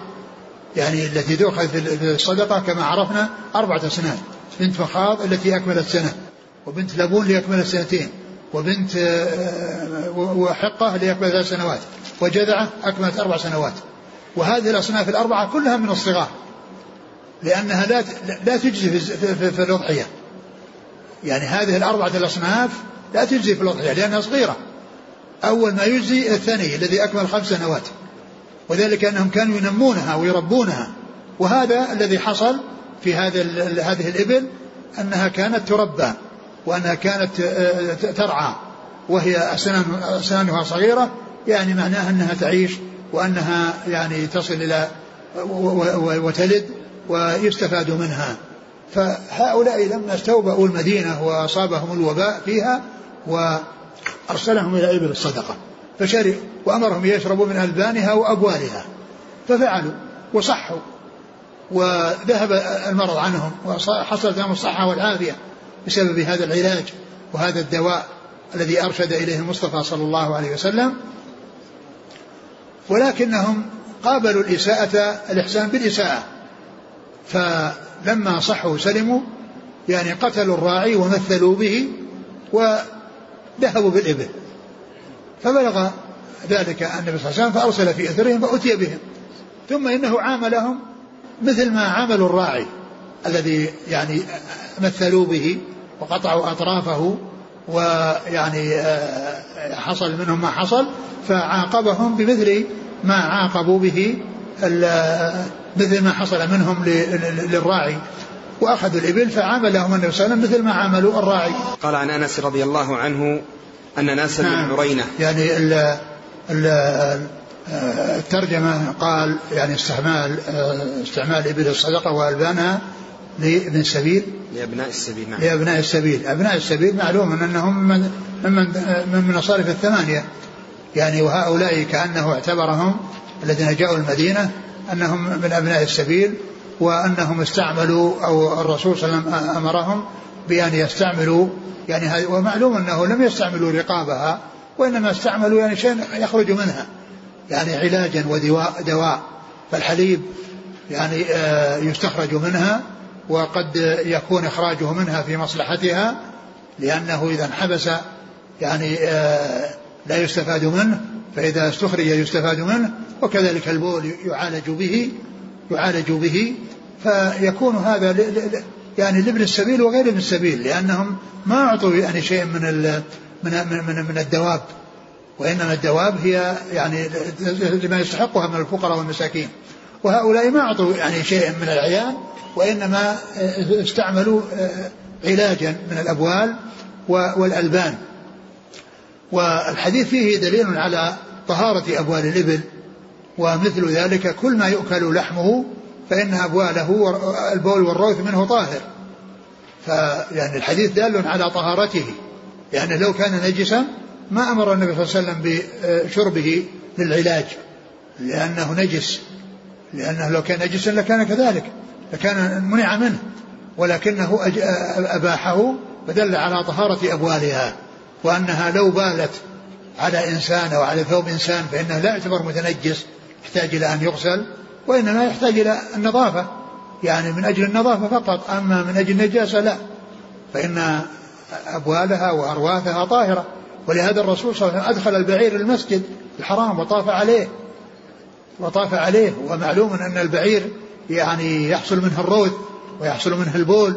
يعني التي تؤخذ في الصدقة كما عرفنا أربعة أسنان. بنت مخاض التي أكملت سنة وبنت لبون اللي أكملت سنتين وبنت آه، وحقة اللي أكملت ثلاث سنوات وجذعة أكملت أربع سنوات. وهذه الأصناف الأربعة كلها من الصغار لأنها لا لا تجزي في, في الأضحية. يعني هذه الأربعة الأصناف لا تجزي في الأضحية لأنها صغيرة. أول ما يجزي الثاني الذي أكمل خمس سنوات. وذلك أنهم كانوا ينمونها ويربونها. وهذا الذي حصل في هذا هذه الإبل أنها كانت تربى وأنها كانت آه، ترعى. وهي أسنان أسنانها صغيرة يعني معناها أنها تعيش وأنها يعني تصل إلى وتلد ويستفاد منها. فهؤلاء لما استوبأوا المدينة وأصابهم الوباء فيها وأرسلهم إلى إبل الصدقة فشرب وأمرهم يشربوا من ألبانها وأبوالها ففعلوا وصحوا وذهب المرض عنهم وحصلت لهم الصحة والعافية بسبب هذا العلاج وهذا الدواء الذي أرشد إليه المصطفى صلى الله عليه وسلم. ولكنهم قابلوا الإساءة الإحسان بالإساءة فلما صحوا سلموا يعني قتلوا الراعي ومثلوا به وذهبوا بالإبل. فبلغ ذلك النبي صلى الله عليه وسلم فأرسل في أثرهم فأتي بهم. ثم إنه عاملهم مثل ما عاملوا الراعي الذي يعني مثلوا به وقطعوا أطرافه ويعني آه، حصل منهم ما حصل فعاقبهم بمثل ما عاقبوا به مثل ما حصل منهم للراعي. واخذوا الإبل فعاملهم النبي صلى الله عليه وسلم مثل ما عاملوا الراعي. قال عن أنس رضي الله عنه أن ناسا نعم. من عرينة. يعني ال ال الترجمة قال يعني استعمال استعمال إبل الصدقة وألبانها لابن السبيل لأبناء السبيل نعم. لأبناء السبيل. أبناء السبيل معلوم انهم من من من, من مصارف الثمانية. يعني وهؤلاء كأنه اعتبرهم الذين جاءوا المدينة أنهم من أبناء السبيل وأنهم استعملوا أو الرسول صلى الله عليه وسلم أمرهم بأن يستعملوا يعني ومعلوم أنه لم يستعملوا رقابها وإنما استعملوا يعني شيء يخرج منها يعني علاجا ودواء دواء فالحليب يعني آه، يستخرج منها وقد يكون إخراجه منها في مصلحتها لأنه إذا انحبس يعني آه، لا يستفاد منه فإذا استخرج يستفاد منه وكذلك البول يعالج به يعالج به فيكون هذا يعني لابن السبيل وغير ابن السبيل لأنهم ما أعطوا يعني شيء من من من, من الدواب. وإنما الدواب هي يعني لما يستحقها من الفقراء والمساكين. وهؤلاء ما أعطوا يعني شيئا من العيان وإنما استعملوا علاجا من الأبوال والألبان. والحديث فيه دليل على طهارة أبوال الإبل. ومثل ذلك كل ما يؤكل لحمه فإن أبواله البول والروث منه طاهر. فيعني الحديث دال على طهارته. يعني لو كان نجسا ما أمر النبي صلى الله عليه وسلم بشربه للعلاج لأنه نجس. لأنه لو كان نجسا لكان كذلك لكان منع منه. ولكنه أباحه فدل على طهارة أبوالها. وأنها لو بالت على إنسان أو على ثوب إنسان فإنه لا يعتبر متنجس. يحتاج إلى أن يغسل وإنما يحتاج إلى النظافة. يعني من أجل النظافة فقط أما من أجل النجاسة لا. فإن أبوالها وأرواثها طاهرة. ولهذا الرسول صلى الله عليه وسلم أدخل البعير المسجد الحرام وطاف عليه. وطاف عليه. ومعلوم أن البعير يعني يحصل منه الروث ويحصل منه البول.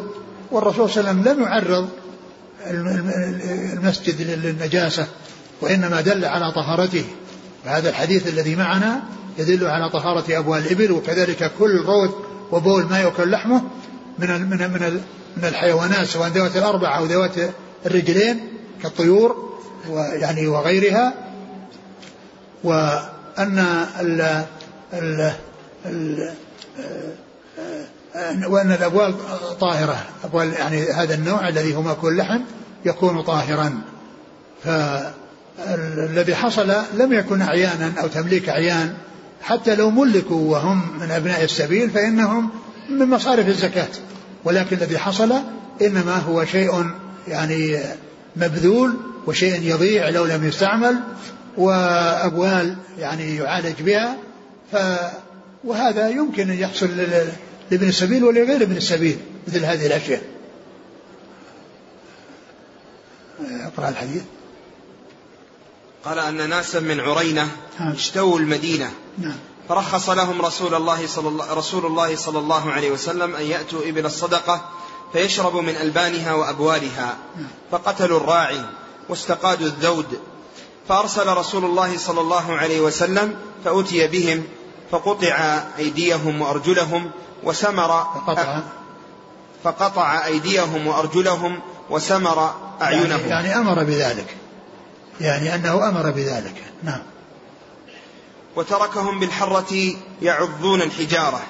والرسول صلى الله عليه وسلم لم يعرض المسجد للنجاسة وإنما دل على طهارته. وهذا الحديث الذي معنا يدل على طهارة أبوال الإبل وكذلك كل روث وبول ما يؤكل لحمه من من من من الحيوانات سواء ذوات الأربع أو ذوات الرجلين كالطيور ويعني وغيرها. وأن ال ال ال وأن الأبوال طاهرة. أبوال يعني هذا النوع الذي هو مأكول اللحم يكون طاهرا. فالذي حصل لم يكن أعيانا أو تمليك أعيان حتى لو ملكوا وهم من أبناء السبيل فإنهم من مصارف الزكاة. ولكن الذي حصل إنما هو شيء يعني مبذول وشيء يضيع لو لم يستعمل وأبوال يعني يعالج بها. ف وهذا يمكن أن يحصل لابن السبيل ولغير ابن السبيل مثل هذه الأشياء. أقرأ الحديث. قال أن ناسا من عرينة نعم. اشتووا المدينة نعم. فرخص لهم رسول الله صلى الله رسول الله صلى الله عليه وسلم أن يأتوا إبل الصدقة فيشربوا من ألبانها وأبوالها نعم. فقتلوا الراعي واستقادوا الذود فأرسل رسول الله صلى الله عليه وسلم فأتي بهم فقطع أيديهم وأرجلهم وسمر فقطع فقطع أيديهم وأرجلهم وسمر أعينهم يعني, يعني أمر بذلك يعني أنه أمر بذلك. نعم. وتركهم بالحرة يعضون الحجارة.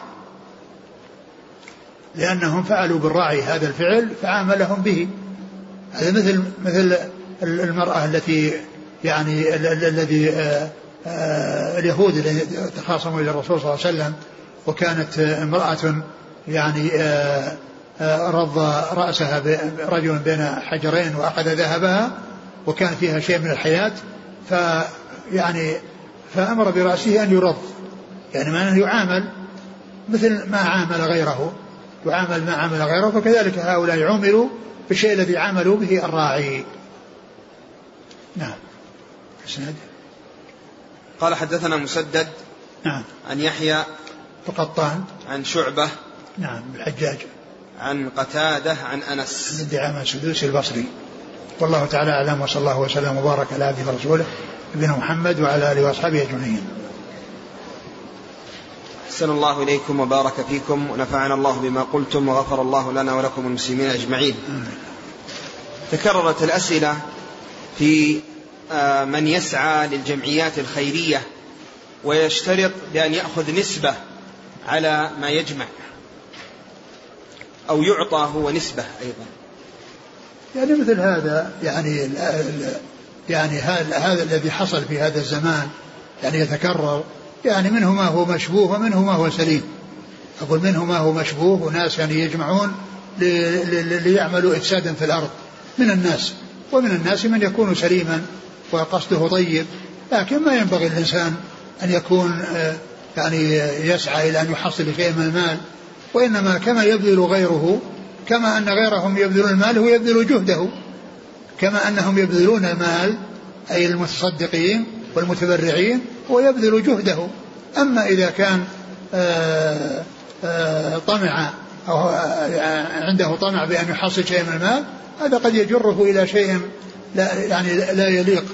لأنهم فعلوا بالراعي هذا الفعل فعاملهم به. هذا مثل مثل المرأة التي يعني الذي آه، آه، اليهود الذي تخاصموا إلى الرسول صلى الله عليه وسلم وكانت امرأة يعني آه، رض رأسها رجل بين حجرين وأخذ ذهبها وكان فيها شيء من الحياة فيعني فأمر برأسه أن يرض. يعني ما أنه يعامل مثل ما عامل غيره. يعامل ما عامل غيره فكذلك هؤلاء عملوا بالشيء الذي عملوا به الراعي. نعم. إسناد؟ قال حدثنا مسدد نعم. عن يحيى وقطان عن شعبة نعم الحجاج. عن قتادة عن أنس. من دعامة السدوسي البصري. والله تعالى أعلم وصلى الله وسلم وبارك على عبده ورسوله نبينا محمد وعلى آله وأصحابه أجمعين. أحسن الله إليكم وبارك فيكم ونفعنا الله بما قلتم وغفر الله لنا ولكم المسلمين أجمعين. تكررت الأسئلة في آه، من يسعى للجمعيات الخيرية ويشترط بأن يأخذ نسبة على ما يجمع أو يعطى هو نسبة أيضا. يعني مثل هذا يعني يعني هذا الذي حصل في هذا الزمان يعني يتكرر يعني منه ما هو مشبوه ومنه ما هو سليم. أقول منه ما هو مشبوه وناس يعني يجمعون ليعملوا إفسادا في الأرض. من الناس ومن الناس من يكون سليما وقصده طيب. لكن ما ينبغي الإنسان أن يكون آه، يعني يسعى إلى أن يحصل شيء من المال وإنما كما يبذل غيره كما أن غيرهم يبذلون المال هو يبذل جهده. كما أنهم يبذلون المال أي المتصدقين والمتبرعين هو يبذل جهده. أما إذا كان آه، آه، طمع أو عنده طمع بأن يحصل شيء من المال هذا قد يجره إلى شيء لا يعني لا يليق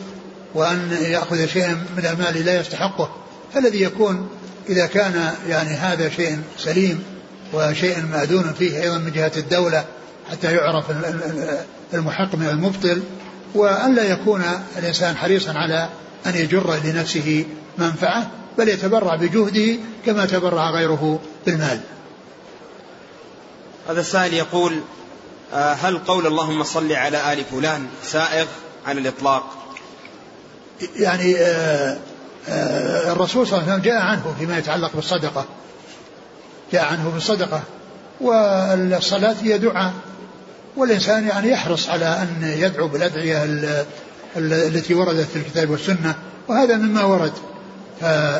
وأن يأخذ شيئا من المال لا يستحقه. فالذي يكون إذا كان يعني هذا شيء سليم وشيء مأذون فيه أيضا من جهة الدولة حتى يعرف المحق من المبطل وأن لا يكون الإنسان حريصا على أن يجر لنفسه منفعة بل يتبرع بجهده كما تبرع غيره بالمال. هذا السائل يقول آه، هل قول اللهم صل على آل فلان سائغ عن الإطلاق؟ يعني آه، آه، الرسول صلى الله عليه وسلم جاء عنه فيما يتعلق بالصدقة. جاء عنه بالصدقة والصلاة هي دعاء والإنسان يعني يحرص على أن يدعو بالأدعية التي وردت في الكتاب والسنة وهذا مما ورد.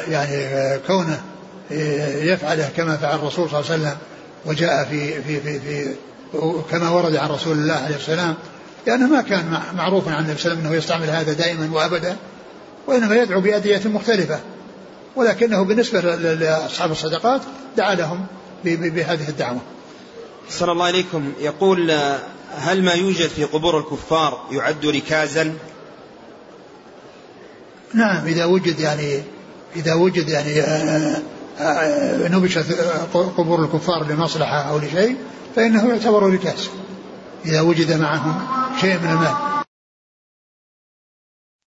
يعني كونه يفعله كما فعل الرسول صلى الله عليه وسلم وجاء في في في, في كما ورد عن رسول الله عليه السلام لأنه ما كان معروفا عن النبي صلى الله عليه وسلم أنه يستعمل هذا دائما وأبدا وإنما يدعو بأدعية مختلفة. ولكنه بالنسبة لأصحاب الصدقات دعا لهم بهذه الدعوة. صلى الله عليكم يقول هل ما يوجد في قبور الكفار يعد ركازا؟ نعم إذا وجد يعني إذا وجد يعني آه، آه، نبشت قبور الكفار لمصلحة أو لشيء فإنه يعتبر ركاز إذا وجد معهم شيء من المال.